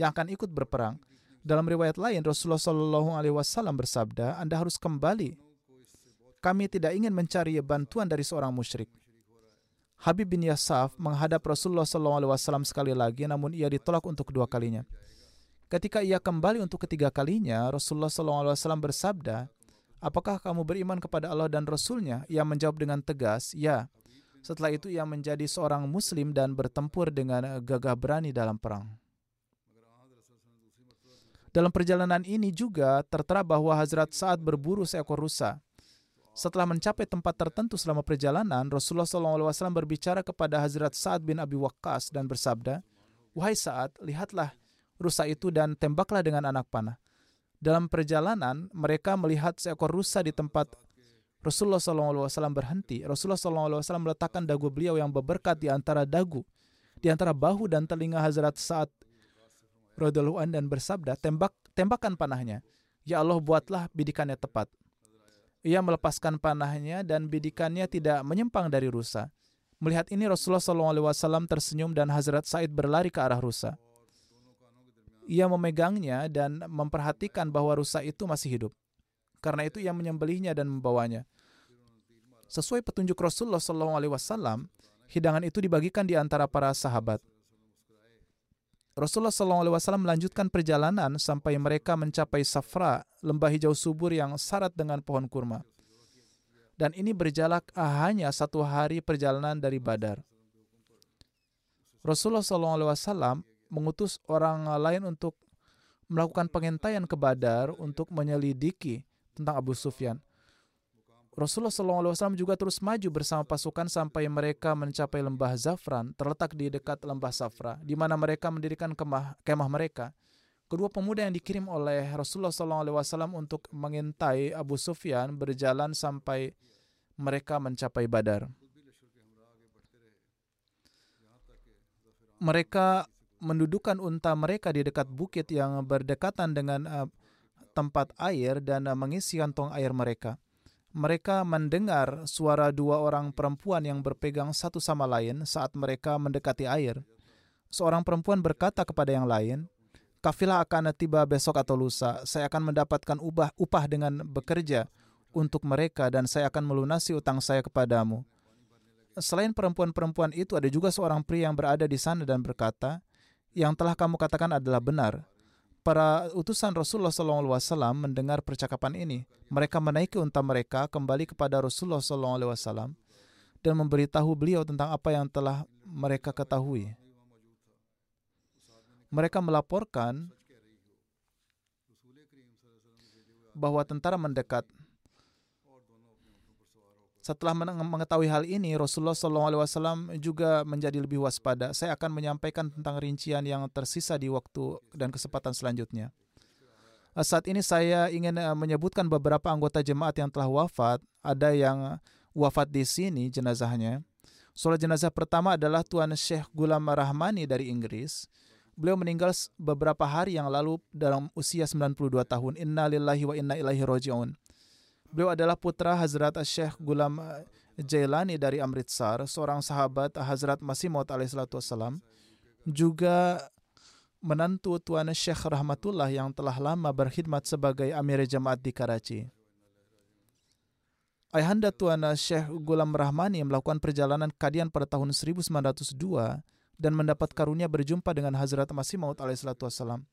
yang akan ikut berperang. Dalam riwayat lain, Rasulullah Wasallam bersabda, Anda harus kembali. Kami tidak ingin mencari bantuan dari seorang musyrik. Habib bin Yasaf menghadap Rasulullah Wasallam sekali lagi, namun ia ditolak untuk kedua kalinya. Ketika ia kembali untuk ketiga kalinya, Rasulullah Wasallam bersabda, Apakah kamu beriman kepada Allah dan Rasulnya? Ia menjawab dengan tegas, ya. Setelah itu ia menjadi seorang muslim dan bertempur dengan gagah berani dalam perang. Dalam perjalanan ini juga tertera bahwa Hazrat saat berburu seekor rusa. Setelah mencapai tempat tertentu selama perjalanan, Rasulullah SAW berbicara kepada Hazrat Sa'ad bin Abi Waqqas dan bersabda, Wahai Sa'ad, lihatlah rusa itu dan tembaklah dengan anak panah. Dalam perjalanan, mereka melihat seekor rusa di tempat Rasulullah SAW berhenti. Rasulullah SAW meletakkan dagu beliau yang berberkat di antara dagu, di antara bahu dan telinga Hazrat Sa'ad radhiyallahu an dan bersabda, "Tembak tembakan panahnya. Ya Allah, buatlah bidikannya tepat." Ia melepaskan panahnya dan bidikannya tidak menyimpang dari rusa. Melihat ini Rasulullah SAW tersenyum dan Hazrat Said berlari ke arah rusa. Ia memegangnya dan memperhatikan bahwa rusa itu masih hidup. Karena itu ia menyembelihnya dan membawanya. Sesuai petunjuk Rasulullah SAW, hidangan itu dibagikan di antara para sahabat. Rasulullah SAW melanjutkan perjalanan sampai mereka mencapai Safra, lembah hijau subur yang syarat dengan pohon kurma dan ini berjalan hanya satu hari perjalanan dari Badar. Rasulullah SAW mengutus orang lain untuk melakukan pengintaian ke Badar untuk menyelidiki tentang Abu Sufyan. Rasulullah SAW juga terus maju bersama pasukan sampai mereka mencapai lembah Zafran, terletak di dekat lembah Safra, di mana mereka mendirikan kemah, kemah mereka. Kedua pemuda yang dikirim oleh Rasulullah SAW untuk mengintai Abu Sufyan berjalan sampai mereka mencapai Badar. Mereka mendudukan unta mereka di dekat bukit yang berdekatan dengan uh, tempat air dan mengisi kantong air mereka. Mereka mendengar suara dua orang perempuan yang berpegang satu sama lain saat mereka mendekati air. Seorang perempuan berkata kepada yang lain, "Kafilah akan tiba besok atau lusa. Saya akan mendapatkan upah upah dengan bekerja untuk mereka dan saya akan melunasi utang saya kepadamu. Selain perempuan-perempuan itu ada juga seorang pria yang berada di sana dan berkata, yang telah kamu katakan adalah benar. Para utusan Rasulullah SAW mendengar percakapan ini. Mereka menaiki unta mereka kembali kepada Rasulullah SAW dan memberitahu beliau tentang apa yang telah mereka ketahui. Mereka melaporkan bahwa tentara mendekat setelah mengetahui hal ini, Rasulullah SAW juga menjadi lebih waspada. Saya akan menyampaikan tentang rincian yang tersisa di waktu dan kesempatan selanjutnya. Eh, saat ini saya ingin eh, menyebutkan beberapa anggota jemaat yang telah wafat. Ada yang wafat di sini jenazahnya. Soal jenazah pertama adalah Tuan Syekh Gulam Rahmani dari Inggris. Beliau meninggal beberapa hari yang lalu dalam usia 92 tahun. Inna lillahi wa inna ilaihi roji'un. Beliau adalah putra Hazrat Syekh Gulam Jailani dari Amritsar, seorang sahabat Hazrat Masih Maud alaihissalam, juga menantu Tuan Syekh Rahmatullah yang telah lama berkhidmat sebagai Amir Jamaat di Karachi. Ayahanda Tuan Syekh Gulam Rahmani melakukan perjalanan kadian pada tahun 1902 dan mendapat karunia berjumpa dengan Hazrat Masih Maud alaihissalam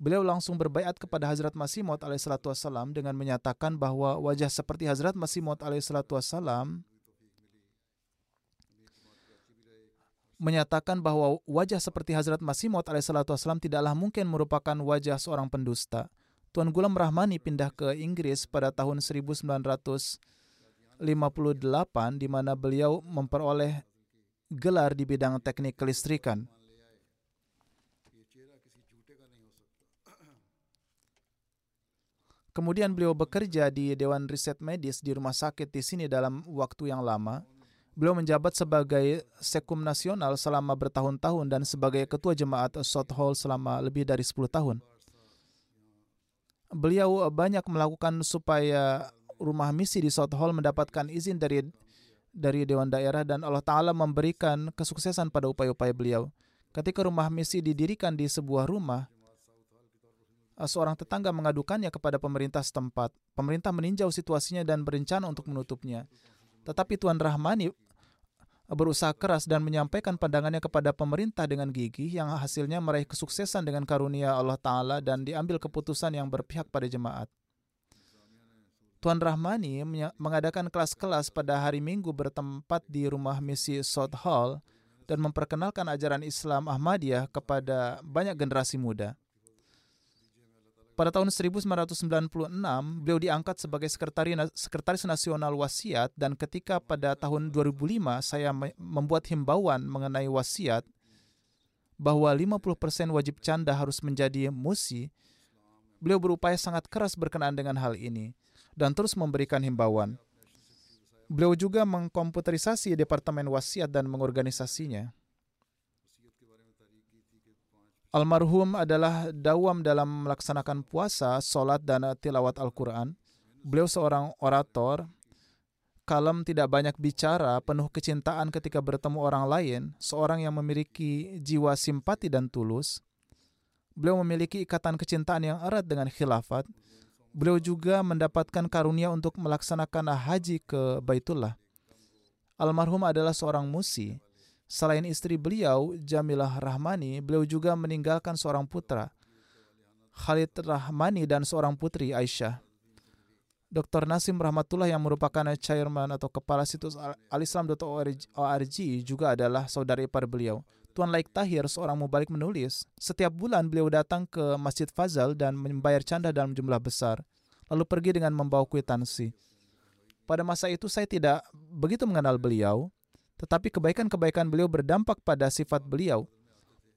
beliau langsung berbaiat kepada Hazrat Masih Maud alaihissalam dengan menyatakan bahwa wajah seperti Hazrat Masih Maud alaihissalam menyatakan bahwa wajah seperti Hazrat Masih Maud alaihissalam tidaklah mungkin merupakan wajah seorang pendusta. Tuan Gulam Rahmani pindah ke Inggris pada tahun 1958 di mana beliau memperoleh gelar di bidang teknik kelistrikan. Kemudian beliau bekerja di Dewan Riset Medis di rumah sakit di sini dalam waktu yang lama. Beliau menjabat sebagai sekum nasional selama bertahun-tahun dan sebagai ketua jemaat South Hall selama lebih dari 10 tahun. Beliau banyak melakukan supaya rumah misi di South Hall mendapatkan izin dari dari Dewan Daerah dan Allah Ta'ala memberikan kesuksesan pada upaya-upaya beliau. Ketika rumah misi didirikan di sebuah rumah, seorang tetangga mengadukannya kepada pemerintah setempat. Pemerintah meninjau situasinya dan berencana untuk menutupnya. Tetapi Tuan Rahmani berusaha keras dan menyampaikan pandangannya kepada pemerintah dengan gigih yang hasilnya meraih kesuksesan dengan karunia Allah Ta'ala dan diambil keputusan yang berpihak pada jemaat. Tuan Rahmani mengadakan kelas-kelas pada hari Minggu bertempat di rumah misi South Hall dan memperkenalkan ajaran Islam Ahmadiyah kepada banyak generasi muda. Pada tahun 1996, beliau diangkat sebagai sekretaris nasional wasiat dan ketika pada tahun 2005 saya membuat himbauan mengenai wasiat bahwa 50% wajib canda harus menjadi musi, beliau berupaya sangat keras berkenaan dengan hal ini dan terus memberikan himbauan. Beliau juga mengkomputerisasi departemen wasiat dan mengorganisasinya. Almarhum adalah dawam dalam melaksanakan puasa, solat, dan tilawat Al-Quran. Beliau seorang orator, kalem, tidak banyak bicara, penuh kecintaan ketika bertemu orang lain, seorang yang memiliki jiwa simpati dan tulus. Beliau memiliki ikatan kecintaan yang erat dengan khilafat. Beliau juga mendapatkan karunia untuk melaksanakan haji ke Baitullah. Almarhum adalah seorang musi. Selain istri beliau, Jamilah Rahmani, beliau juga meninggalkan seorang putra, Khalid Rahmani dan seorang putri Aisyah. Dr. Nasim Rahmatullah yang merupakan chairman atau kepala situs alislam.org juga adalah saudara ipar beliau. Tuan Laik Tahir, seorang mubalik menulis, setiap bulan beliau datang ke Masjid Fazal dan membayar canda dalam jumlah besar, lalu pergi dengan membawa kwitansi. Pada masa itu saya tidak begitu mengenal beliau, tetapi kebaikan-kebaikan beliau berdampak pada sifat beliau.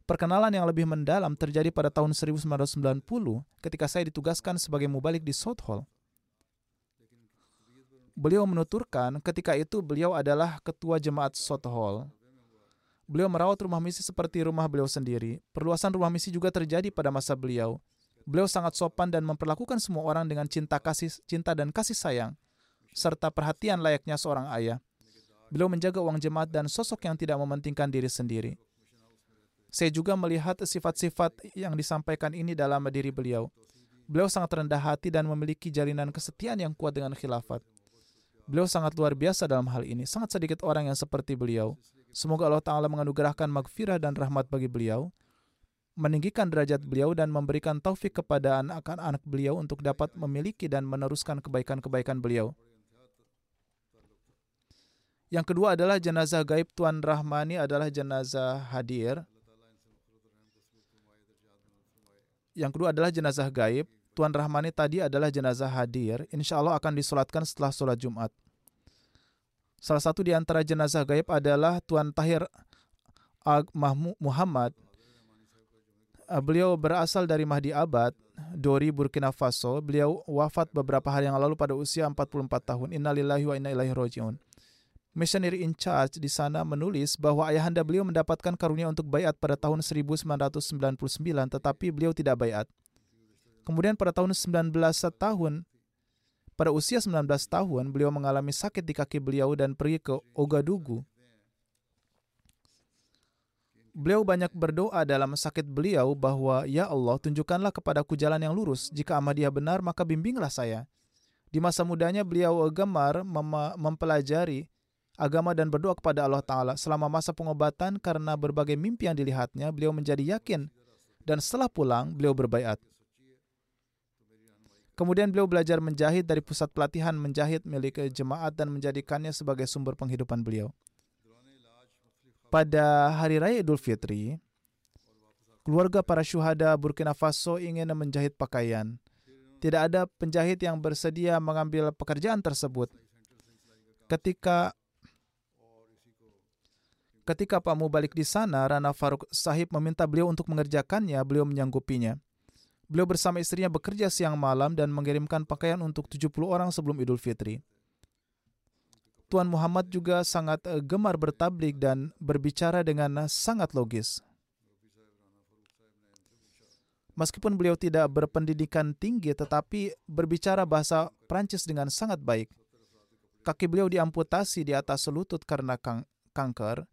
Perkenalan yang lebih mendalam terjadi pada tahun 1990 ketika saya ditugaskan sebagai mubalik di South Hall. Beliau menuturkan ketika itu beliau adalah ketua jemaat South Hall. Beliau merawat rumah misi seperti rumah beliau sendiri. Perluasan rumah misi juga terjadi pada masa beliau. Beliau sangat sopan dan memperlakukan semua orang dengan cinta kasih, cinta dan kasih sayang, serta perhatian layaknya seorang ayah. Beliau menjaga uang jemaat dan sosok yang tidak mementingkan diri sendiri. Saya juga melihat sifat-sifat yang disampaikan ini dalam diri beliau. Beliau sangat rendah hati dan memiliki jalinan kesetiaan yang kuat dengan khilafat. Beliau sangat luar biasa dalam hal ini. Sangat sedikit orang yang seperti beliau. Semoga Allah Ta'ala menganugerahkan magfirah dan rahmat bagi beliau, meninggikan derajat beliau dan memberikan taufik kepada anak-anak beliau untuk dapat memiliki dan meneruskan kebaikan-kebaikan beliau. Yang kedua adalah jenazah gaib Tuan Rahmani adalah jenazah hadir. Yang kedua adalah jenazah gaib Tuan Rahmani tadi adalah jenazah hadir, insya Allah akan disolatkan setelah sholat Jumat. Salah satu di antara jenazah gaib adalah Tuan Tahir Muhammad. Ah, beliau berasal dari Mahdi Abad, Dori, Burkina Faso. Beliau wafat beberapa hari yang lalu pada usia 44 tahun. Innalillahi wa inna ilaihi rojiun. Missionary in charge di sana menulis bahwa ayahanda beliau mendapatkan karunia untuk bayat pada tahun 1999, tetapi beliau tidak bayat. Kemudian pada tahun 19 tahun, pada usia 19 tahun, beliau mengalami sakit di kaki beliau dan pergi ke Ogadugu. Beliau banyak berdoa dalam sakit beliau bahwa, Ya Allah, tunjukkanlah kepadaku jalan yang lurus. Jika Ahmadiyah benar, maka bimbinglah saya. Di masa mudanya, beliau gemar mem- mempelajari agama dan berdoa kepada Allah Ta'ala. Selama masa pengobatan, karena berbagai mimpi yang dilihatnya, beliau menjadi yakin. Dan setelah pulang, beliau berbaiat. Kemudian beliau belajar menjahit dari pusat pelatihan menjahit milik jemaat dan menjadikannya sebagai sumber penghidupan beliau. Pada hari raya Idul Fitri, keluarga para syuhada Burkina Faso ingin menjahit pakaian. Tidak ada penjahit yang bersedia mengambil pekerjaan tersebut. Ketika ketika Pak Mubalik di sana, Rana Faruk Sahib meminta beliau untuk mengerjakannya, beliau menyanggupinya. Beliau bersama istrinya bekerja siang malam dan mengirimkan pakaian untuk 70 orang sebelum Idul Fitri. Tuan Muhammad juga sangat eh, gemar bertablik dan berbicara dengan sangat logis. Meskipun beliau tidak berpendidikan tinggi tetapi berbicara bahasa Prancis dengan sangat baik. Kaki beliau diamputasi di atas lutut karena kanker.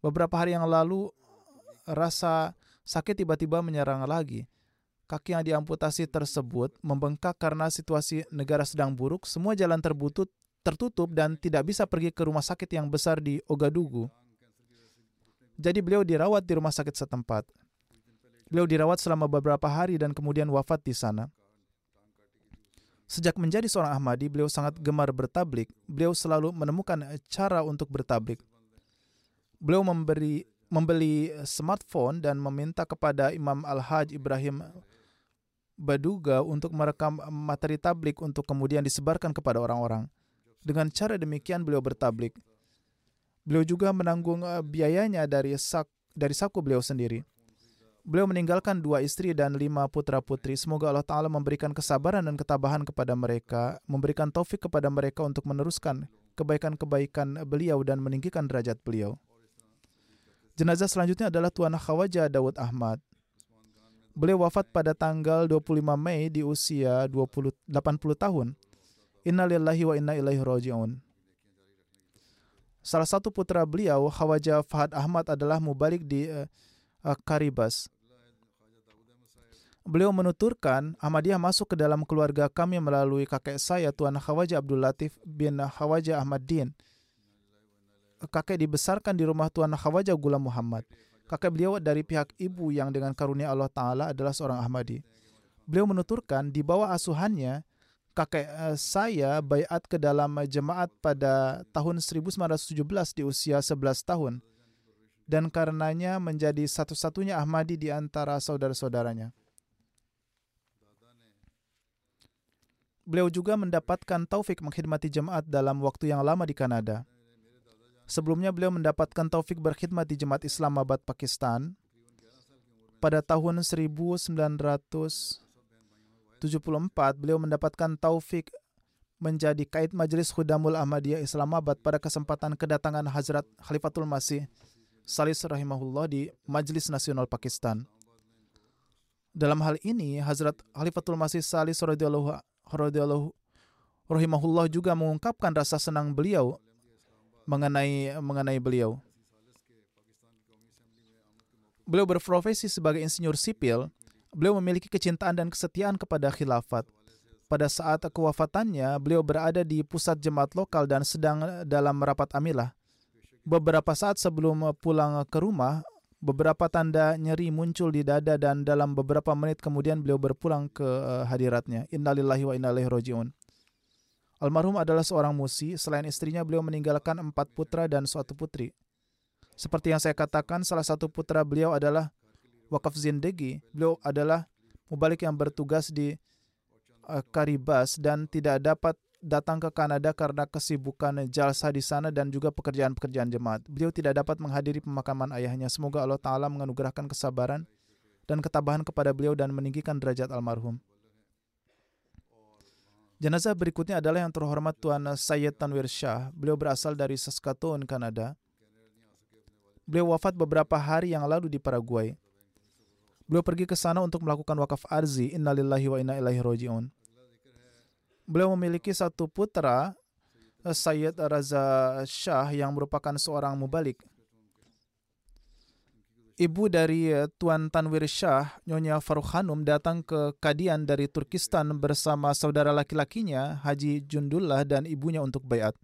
Beberapa hari yang lalu rasa sakit tiba-tiba menyerang lagi kaki yang diamputasi tersebut membengkak karena situasi negara sedang buruk, semua jalan terbutut, tertutup dan tidak bisa pergi ke rumah sakit yang besar di Ogadugu. Jadi beliau dirawat di rumah sakit setempat. Beliau dirawat selama beberapa hari dan kemudian wafat di sana. Sejak menjadi seorang Ahmadi, beliau sangat gemar bertablik. Beliau selalu menemukan cara untuk bertablik. Beliau memberi membeli smartphone dan meminta kepada Imam Al-Hajj Ibrahim Baduga untuk merekam materi tablik untuk kemudian disebarkan kepada orang-orang. Dengan cara demikian beliau bertablik. Beliau juga menanggung eh, biayanya dari sak dari saku beliau sendiri. Beliau meninggalkan dua istri dan lima putra-putri. Semoga Allah Ta'ala memberikan kesabaran dan ketabahan kepada mereka, memberikan taufik kepada mereka untuk meneruskan kebaikan-kebaikan beliau dan meninggikan derajat beliau. Jenazah selanjutnya adalah Tuan Khawaja Dawud Ahmad. Beliau wafat pada tanggal 25 Mei di usia 20, 80 tahun. Innalillahi wa inna ilaihi raji'un. Salah satu putra beliau, Khawaja Fahad Ahmad adalah mubalik di uh, uh, Karibas. Beliau menuturkan, Ahmadiyah masuk ke dalam keluarga kami melalui kakek saya, Tuan Khawaja Abdul Latif bin Khawaja Ahmad Din. Kakek dibesarkan di rumah Tuan Khawaja Gula Muhammad. Kakek beliau dari pihak ibu yang dengan karunia Allah Ta'ala adalah seorang Ahmadi. Beliau menuturkan, di bawah asuhannya, kakek uh, saya bayat ke dalam jemaat pada tahun 1917 di usia 11 tahun dan karenanya menjadi satu-satunya Ahmadi di antara saudara-saudaranya. Beliau juga mendapatkan taufik mengkhidmati jemaat dalam waktu yang lama di Kanada. Sebelumnya beliau mendapatkan taufik berkhidmat di Jemaat Islamabad, Pakistan pada tahun 1900 74 beliau mendapatkan taufik menjadi kait Majelis Khudamul Ahmadiyah Islamabad pada kesempatan kedatangan Hazrat Khalifatul Masih Salis rahimahullah di Majelis Nasional Pakistan. Dalam hal ini, Hazrat Khalifatul Masih Salis rahimahullah juga mengungkapkan rasa senang beliau mengenai mengenai beliau. Beliau berprofesi sebagai insinyur sipil beliau memiliki kecintaan dan kesetiaan kepada khilafat. Pada saat kewafatannya, beliau berada di pusat jemaat lokal dan sedang dalam rapat amilah. Beberapa saat sebelum pulang ke rumah, beberapa tanda nyeri muncul di dada dan dalam beberapa menit kemudian beliau berpulang ke eh, hadiratnya. Innalillahi wa inna ilaihi rojiun. Almarhum adalah seorang musi. Selain istrinya, beliau meninggalkan empat putra dan suatu putri. Seperti yang saya katakan, salah satu putra beliau adalah wakaf zindegi, beliau adalah mubalik yang bertugas di uh, Karibas dan tidak dapat datang ke Kanada karena kesibukan jalsa di sana dan juga pekerjaan-pekerjaan jemaat. Beliau tidak dapat menghadiri pemakaman ayahnya. Semoga Allah Ta'ala menganugerahkan kesabaran dan ketabahan kepada beliau dan meninggikan derajat almarhum. Jenazah berikutnya adalah yang terhormat Tuan Sayyid Tanwir Shah. Beliau berasal dari Saskatoon, Kanada. Beliau wafat beberapa hari yang lalu di Paraguay. Beliau pergi ke sana untuk melakukan wakaf arzi. Innalillahi wa inna ilaihi roji'un. Beliau memiliki satu putra, eh, Sayyid Raza Shah yang merupakan seorang mubalik. Ibu dari eh, Tuan Tanwir Shah, Nyonya Faruk Hanum, datang ke Kadian dari Turkistan bersama saudara laki-lakinya, Haji Jundullah dan ibunya untuk bayat.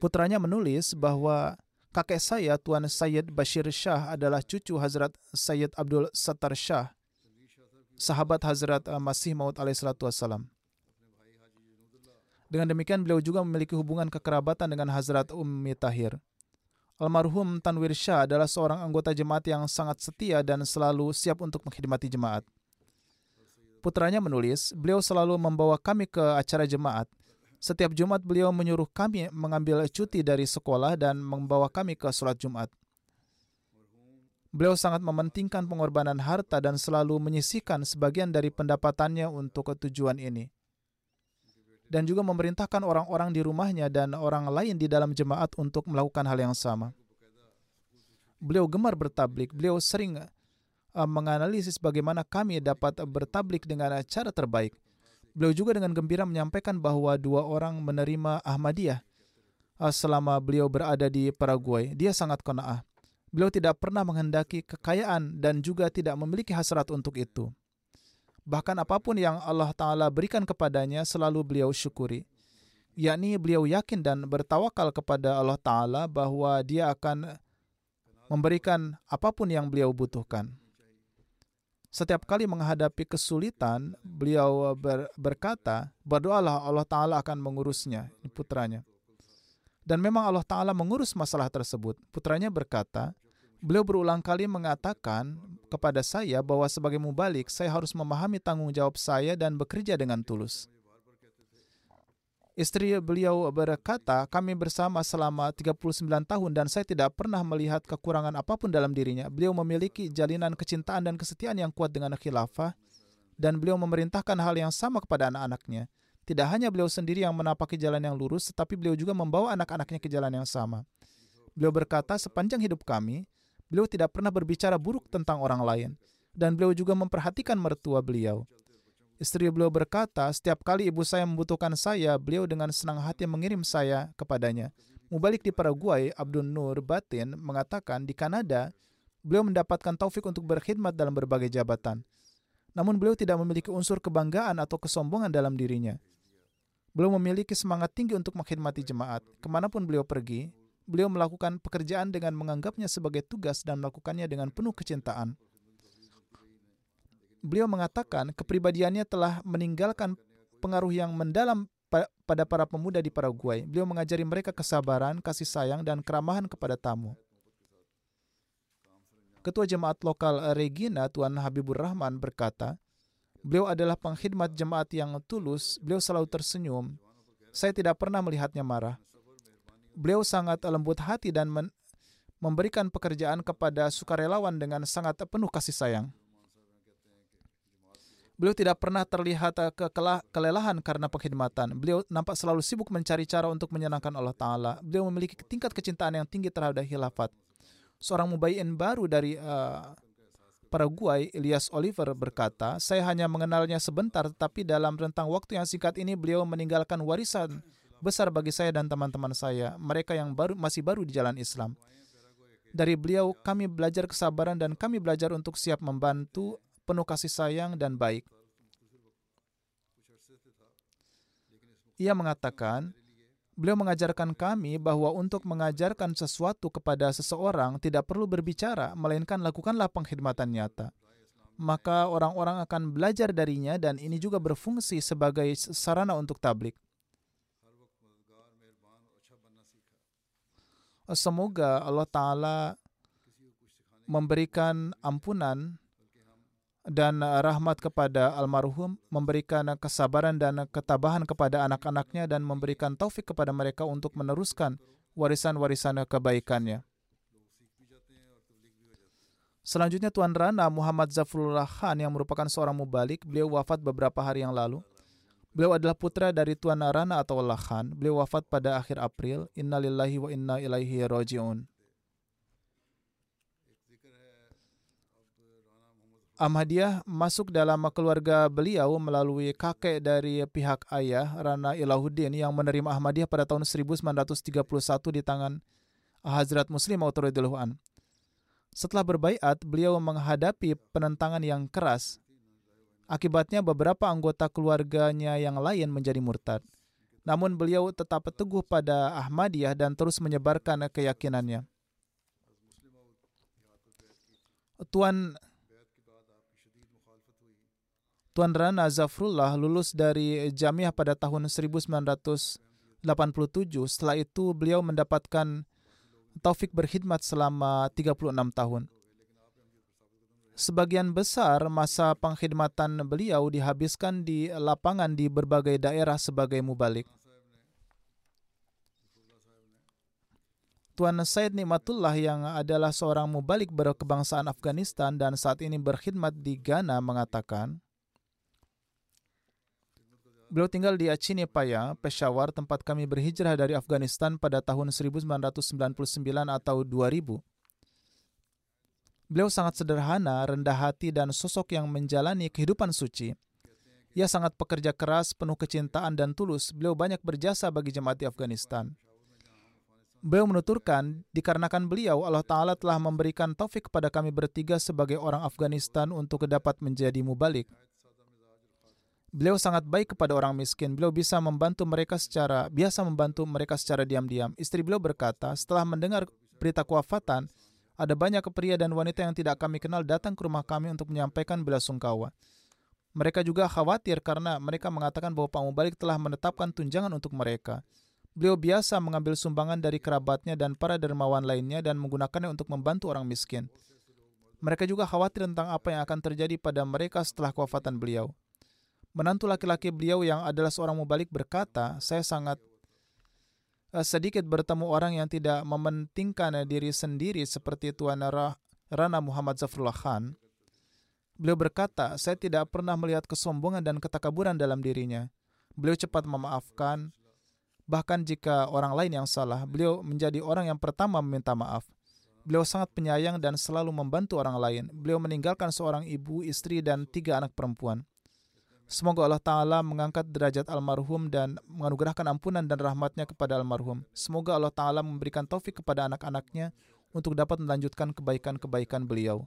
Putranya menulis bahwa Kakek saya, Tuan Sayyid Bashir Shah adalah cucu Hazrat Sayyid Abdul Sattar Shah, sahabat Hazrat Masih Maud alaihissalatu. Dengan demikian, beliau juga memiliki hubungan kekerabatan dengan Hazrat Ummi Tahir. Almarhum Tanwir Shah adalah seorang anggota jemaat yang sangat setia dan selalu siap untuk mengkhidmati jemaat. Putranya menulis, beliau selalu membawa kami ke acara jemaat. Setiap Jumat beliau menyuruh kami mengambil cuti dari sekolah dan membawa kami ke sholat Jumat. Beliau sangat mementingkan pengorbanan harta dan selalu menyisihkan sebagian dari pendapatannya untuk tujuan ini. Dan juga memerintahkan orang-orang di rumahnya dan orang lain di dalam jemaat untuk melakukan hal yang sama. Beliau gemar bertablik. Beliau sering uh, menganalisis bagaimana kami dapat bertablik dengan cara terbaik Beliau juga dengan gembira menyampaikan bahwa dua orang menerima Ahmadiyah uh, selama beliau berada di Paraguay. Dia sangat kona'ah. Beliau tidak pernah menghendaki kekayaan dan juga tidak memiliki hasrat untuk itu. Bahkan apa pun yang Allah Ta'ala berikan kepadanya selalu beliau syukuri. Yakni beliau yakin dan bertawakal kepada Allah Ta'ala bahwa dia akan memberikan apa pun yang beliau butuhkan. Setiap kali menghadapi kesulitan, beliau ber, berkata, berdoalah Allah Ta'ala akan mengurusnya, putranya. Dan memang Allah Ta'ala mengurus masalah tersebut. Putranya berkata, beliau berulang kali mengatakan kepada saya bahwa sebagai mubalik, saya harus memahami tanggung jawab saya dan bekerja dengan tulus. Istri beliau berkata, kami bersama selama 39 tahun dan saya tidak pernah melihat kekurangan apa pun dalam dirinya. Beliau memiliki jalinan kecintaan dan kesetiaan yang kuat dengan khilafah dan beliau memerintahkan hal yang sama kepada anak-anaknya. Tidak hanya beliau sendiri yang menapaki jalan yang lurus, tetapi beliau juga membawa anak-anaknya ke jalan yang sama. Beliau berkata, sepanjang hidup kami, beliau tidak pernah berbicara buruk tentang orang lain. Dan beliau juga memperhatikan mertua beliau. Istri beliau berkata, setiap kali ibu saya membutuhkan saya, beliau dengan senang hati mengirim saya kepadanya. Mubalik di Paraguay, Abdul Nur Batin mengatakan di Kanada, beliau mendapatkan taufik untuk berkhidmat dalam berbagai jabatan. Namun beliau tidak memiliki unsur kebanggaan atau kesombongan dalam dirinya. Beliau memiliki semangat tinggi untuk mengkhidmati jemaat. Ke mana pun beliau pergi, beliau melakukan pekerjaan dengan menganggapnya sebagai tugas dan melakukannya dengan penuh kecintaan. Beliau mengatakan kepribadiannya telah meninggalkan pengaruh yang mendalam pada para pemuda di Paraguay. Beliau mengajari mereka kesabaran, kasih sayang, dan keramahan kepada tamu. Ketua Jemaat Lokal Regina, Tuan Habibur Rahman berkata, beliau adalah pengkhidmat jemaat yang tulus, beliau selalu tersenyum. Saya tidak pernah melihatnya marah. Beliau sangat lembut hati dan memberikan pekerjaan kepada sukarelawan dengan sangat penuh kasih sayang. Beliau tidak pernah terlihat eh, kelelahan karena pengkhidmatan. Beliau nampak selalu sibuk mencari cara untuk menyenangkan Allah Ta'ala. Beliau memiliki tingkat kecintaan yang tinggi terhadap khilafat. Seorang mubayin baru dari uh, Paraguay, Elias Oliver berkata, saya hanya mengenalnya sebentar, tetapi dalam rentang waktu yang singkat ini beliau meninggalkan warisan besar bagi saya dan teman-teman saya, mereka yang baru masih baru di jalan Islam. Dari beliau, kami belajar kesabaran dan kami belajar untuk siap membantu penuh kasih sayang dan baik. Ia mengatakan, beliau mengajarkan kami bahwa untuk mengajarkan sesuatu kepada seseorang tidak perlu berbicara, melainkan lakukanlah pengkhidmatan nyata. Maka orang-orang akan belajar darinya dan ini juga berfungsi sebagai sarana untuk tablik. Semoga Allah Ta'ala memberikan ampunan dan rahmat kepada almarhum, memberikan kesabaran dan ketabahan kepada anak-anaknya dan memberikan taufik kepada mereka untuk meneruskan warisan-warisan kebaikannya. Selanjutnya Tuan Rana Muhammad Zafrullah Khan yang merupakan seorang mubalik, beliau wafat beberapa hari yang lalu. Beliau adalah putra dari Tuan Rana atau Allah Khan. Beliau wafat pada akhir April. Innalillahi wa inna ilaihi raji'un. Ahmadiyah masuk dalam keluarga beliau melalui kakek dari pihak ayah, Rana Ilahuddin, yang menerima Ahmadiyah pada tahun 1931 di tangan Hazrat Muslim Autoridullah An. Setelah berbaiat, beliau menghadapi penentangan yang keras. Akibatnya beberapa anggota keluarganya yang lain menjadi murtad. Namun beliau tetap teguh pada Ahmadiyah dan terus menyebarkan keyakinannya. Tuan Tuan Rana Zafrullah lulus dari Jamiah pada tahun 1987. Setelah itu beliau mendapatkan taufik berkhidmat selama 36 tahun. Sebagian besar masa pengkhidmatan beliau dihabiskan di lapangan di berbagai daerah sebagai mubalik. Tuan Said Nikmatullah yang adalah seorang mubalik berkebangsaan Afghanistan dan saat ini berkhidmat di Ghana mengatakan, Beliau tinggal di Acini Paya, Peshawar, tempat kami berhijrah dari Afghanistan pada tahun 1999 atau 2000. Beliau sangat sederhana, rendah hati, dan sosok yang menjalani kehidupan suci. Ia sangat pekerja keras, penuh kecintaan dan tulus. Beliau banyak berjasa bagi jemaat di Afghanistan. Beliau menuturkan, dikarenakan beliau, Allah Ta'ala telah memberikan taufik kepada kami bertiga sebagai orang Afghanistan untuk dapat menjadi mubalik. Beliau sangat baik kepada orang miskin. Beliau bisa membantu mereka secara biasa membantu mereka secara diam-diam. Istri beliau berkata, setelah mendengar berita kewafatan, ada banyak pria dan wanita yang tidak kami kenal datang ke rumah kami untuk menyampaikan bela sungkawa. Mereka juga khawatir karena mereka mengatakan bahwa Pak Mubalik telah menetapkan tunjangan untuk mereka. Beliau biasa mengambil sumbangan dari kerabatnya dan para dermawan lainnya dan menggunakannya untuk membantu orang miskin. Mereka juga khawatir tentang apa yang akan terjadi pada mereka setelah kewafatan beliau. Menantu laki-laki beliau yang adalah seorang mubalik berkata, saya sangat sedikit bertemu orang yang tidak mementingkan diri sendiri seperti Tuan Rana Muhammad Zafrullah Khan. Beliau berkata, saya tidak pernah melihat kesombongan dan ketakaburan dalam dirinya. Beliau cepat memaafkan, bahkan jika orang lain yang salah, beliau menjadi orang yang pertama meminta maaf. Beliau sangat penyayang dan selalu membantu orang lain. Beliau meninggalkan seorang ibu, istri, dan tiga anak perempuan. Semoga Allah Ta'ala mengangkat derajat almarhum dan menganugerahkan ampunan dan rahmatnya kepada almarhum. Semoga Allah Ta'ala memberikan taufik kepada anak-anaknya untuk dapat melanjutkan kebaikan-kebaikan beliau.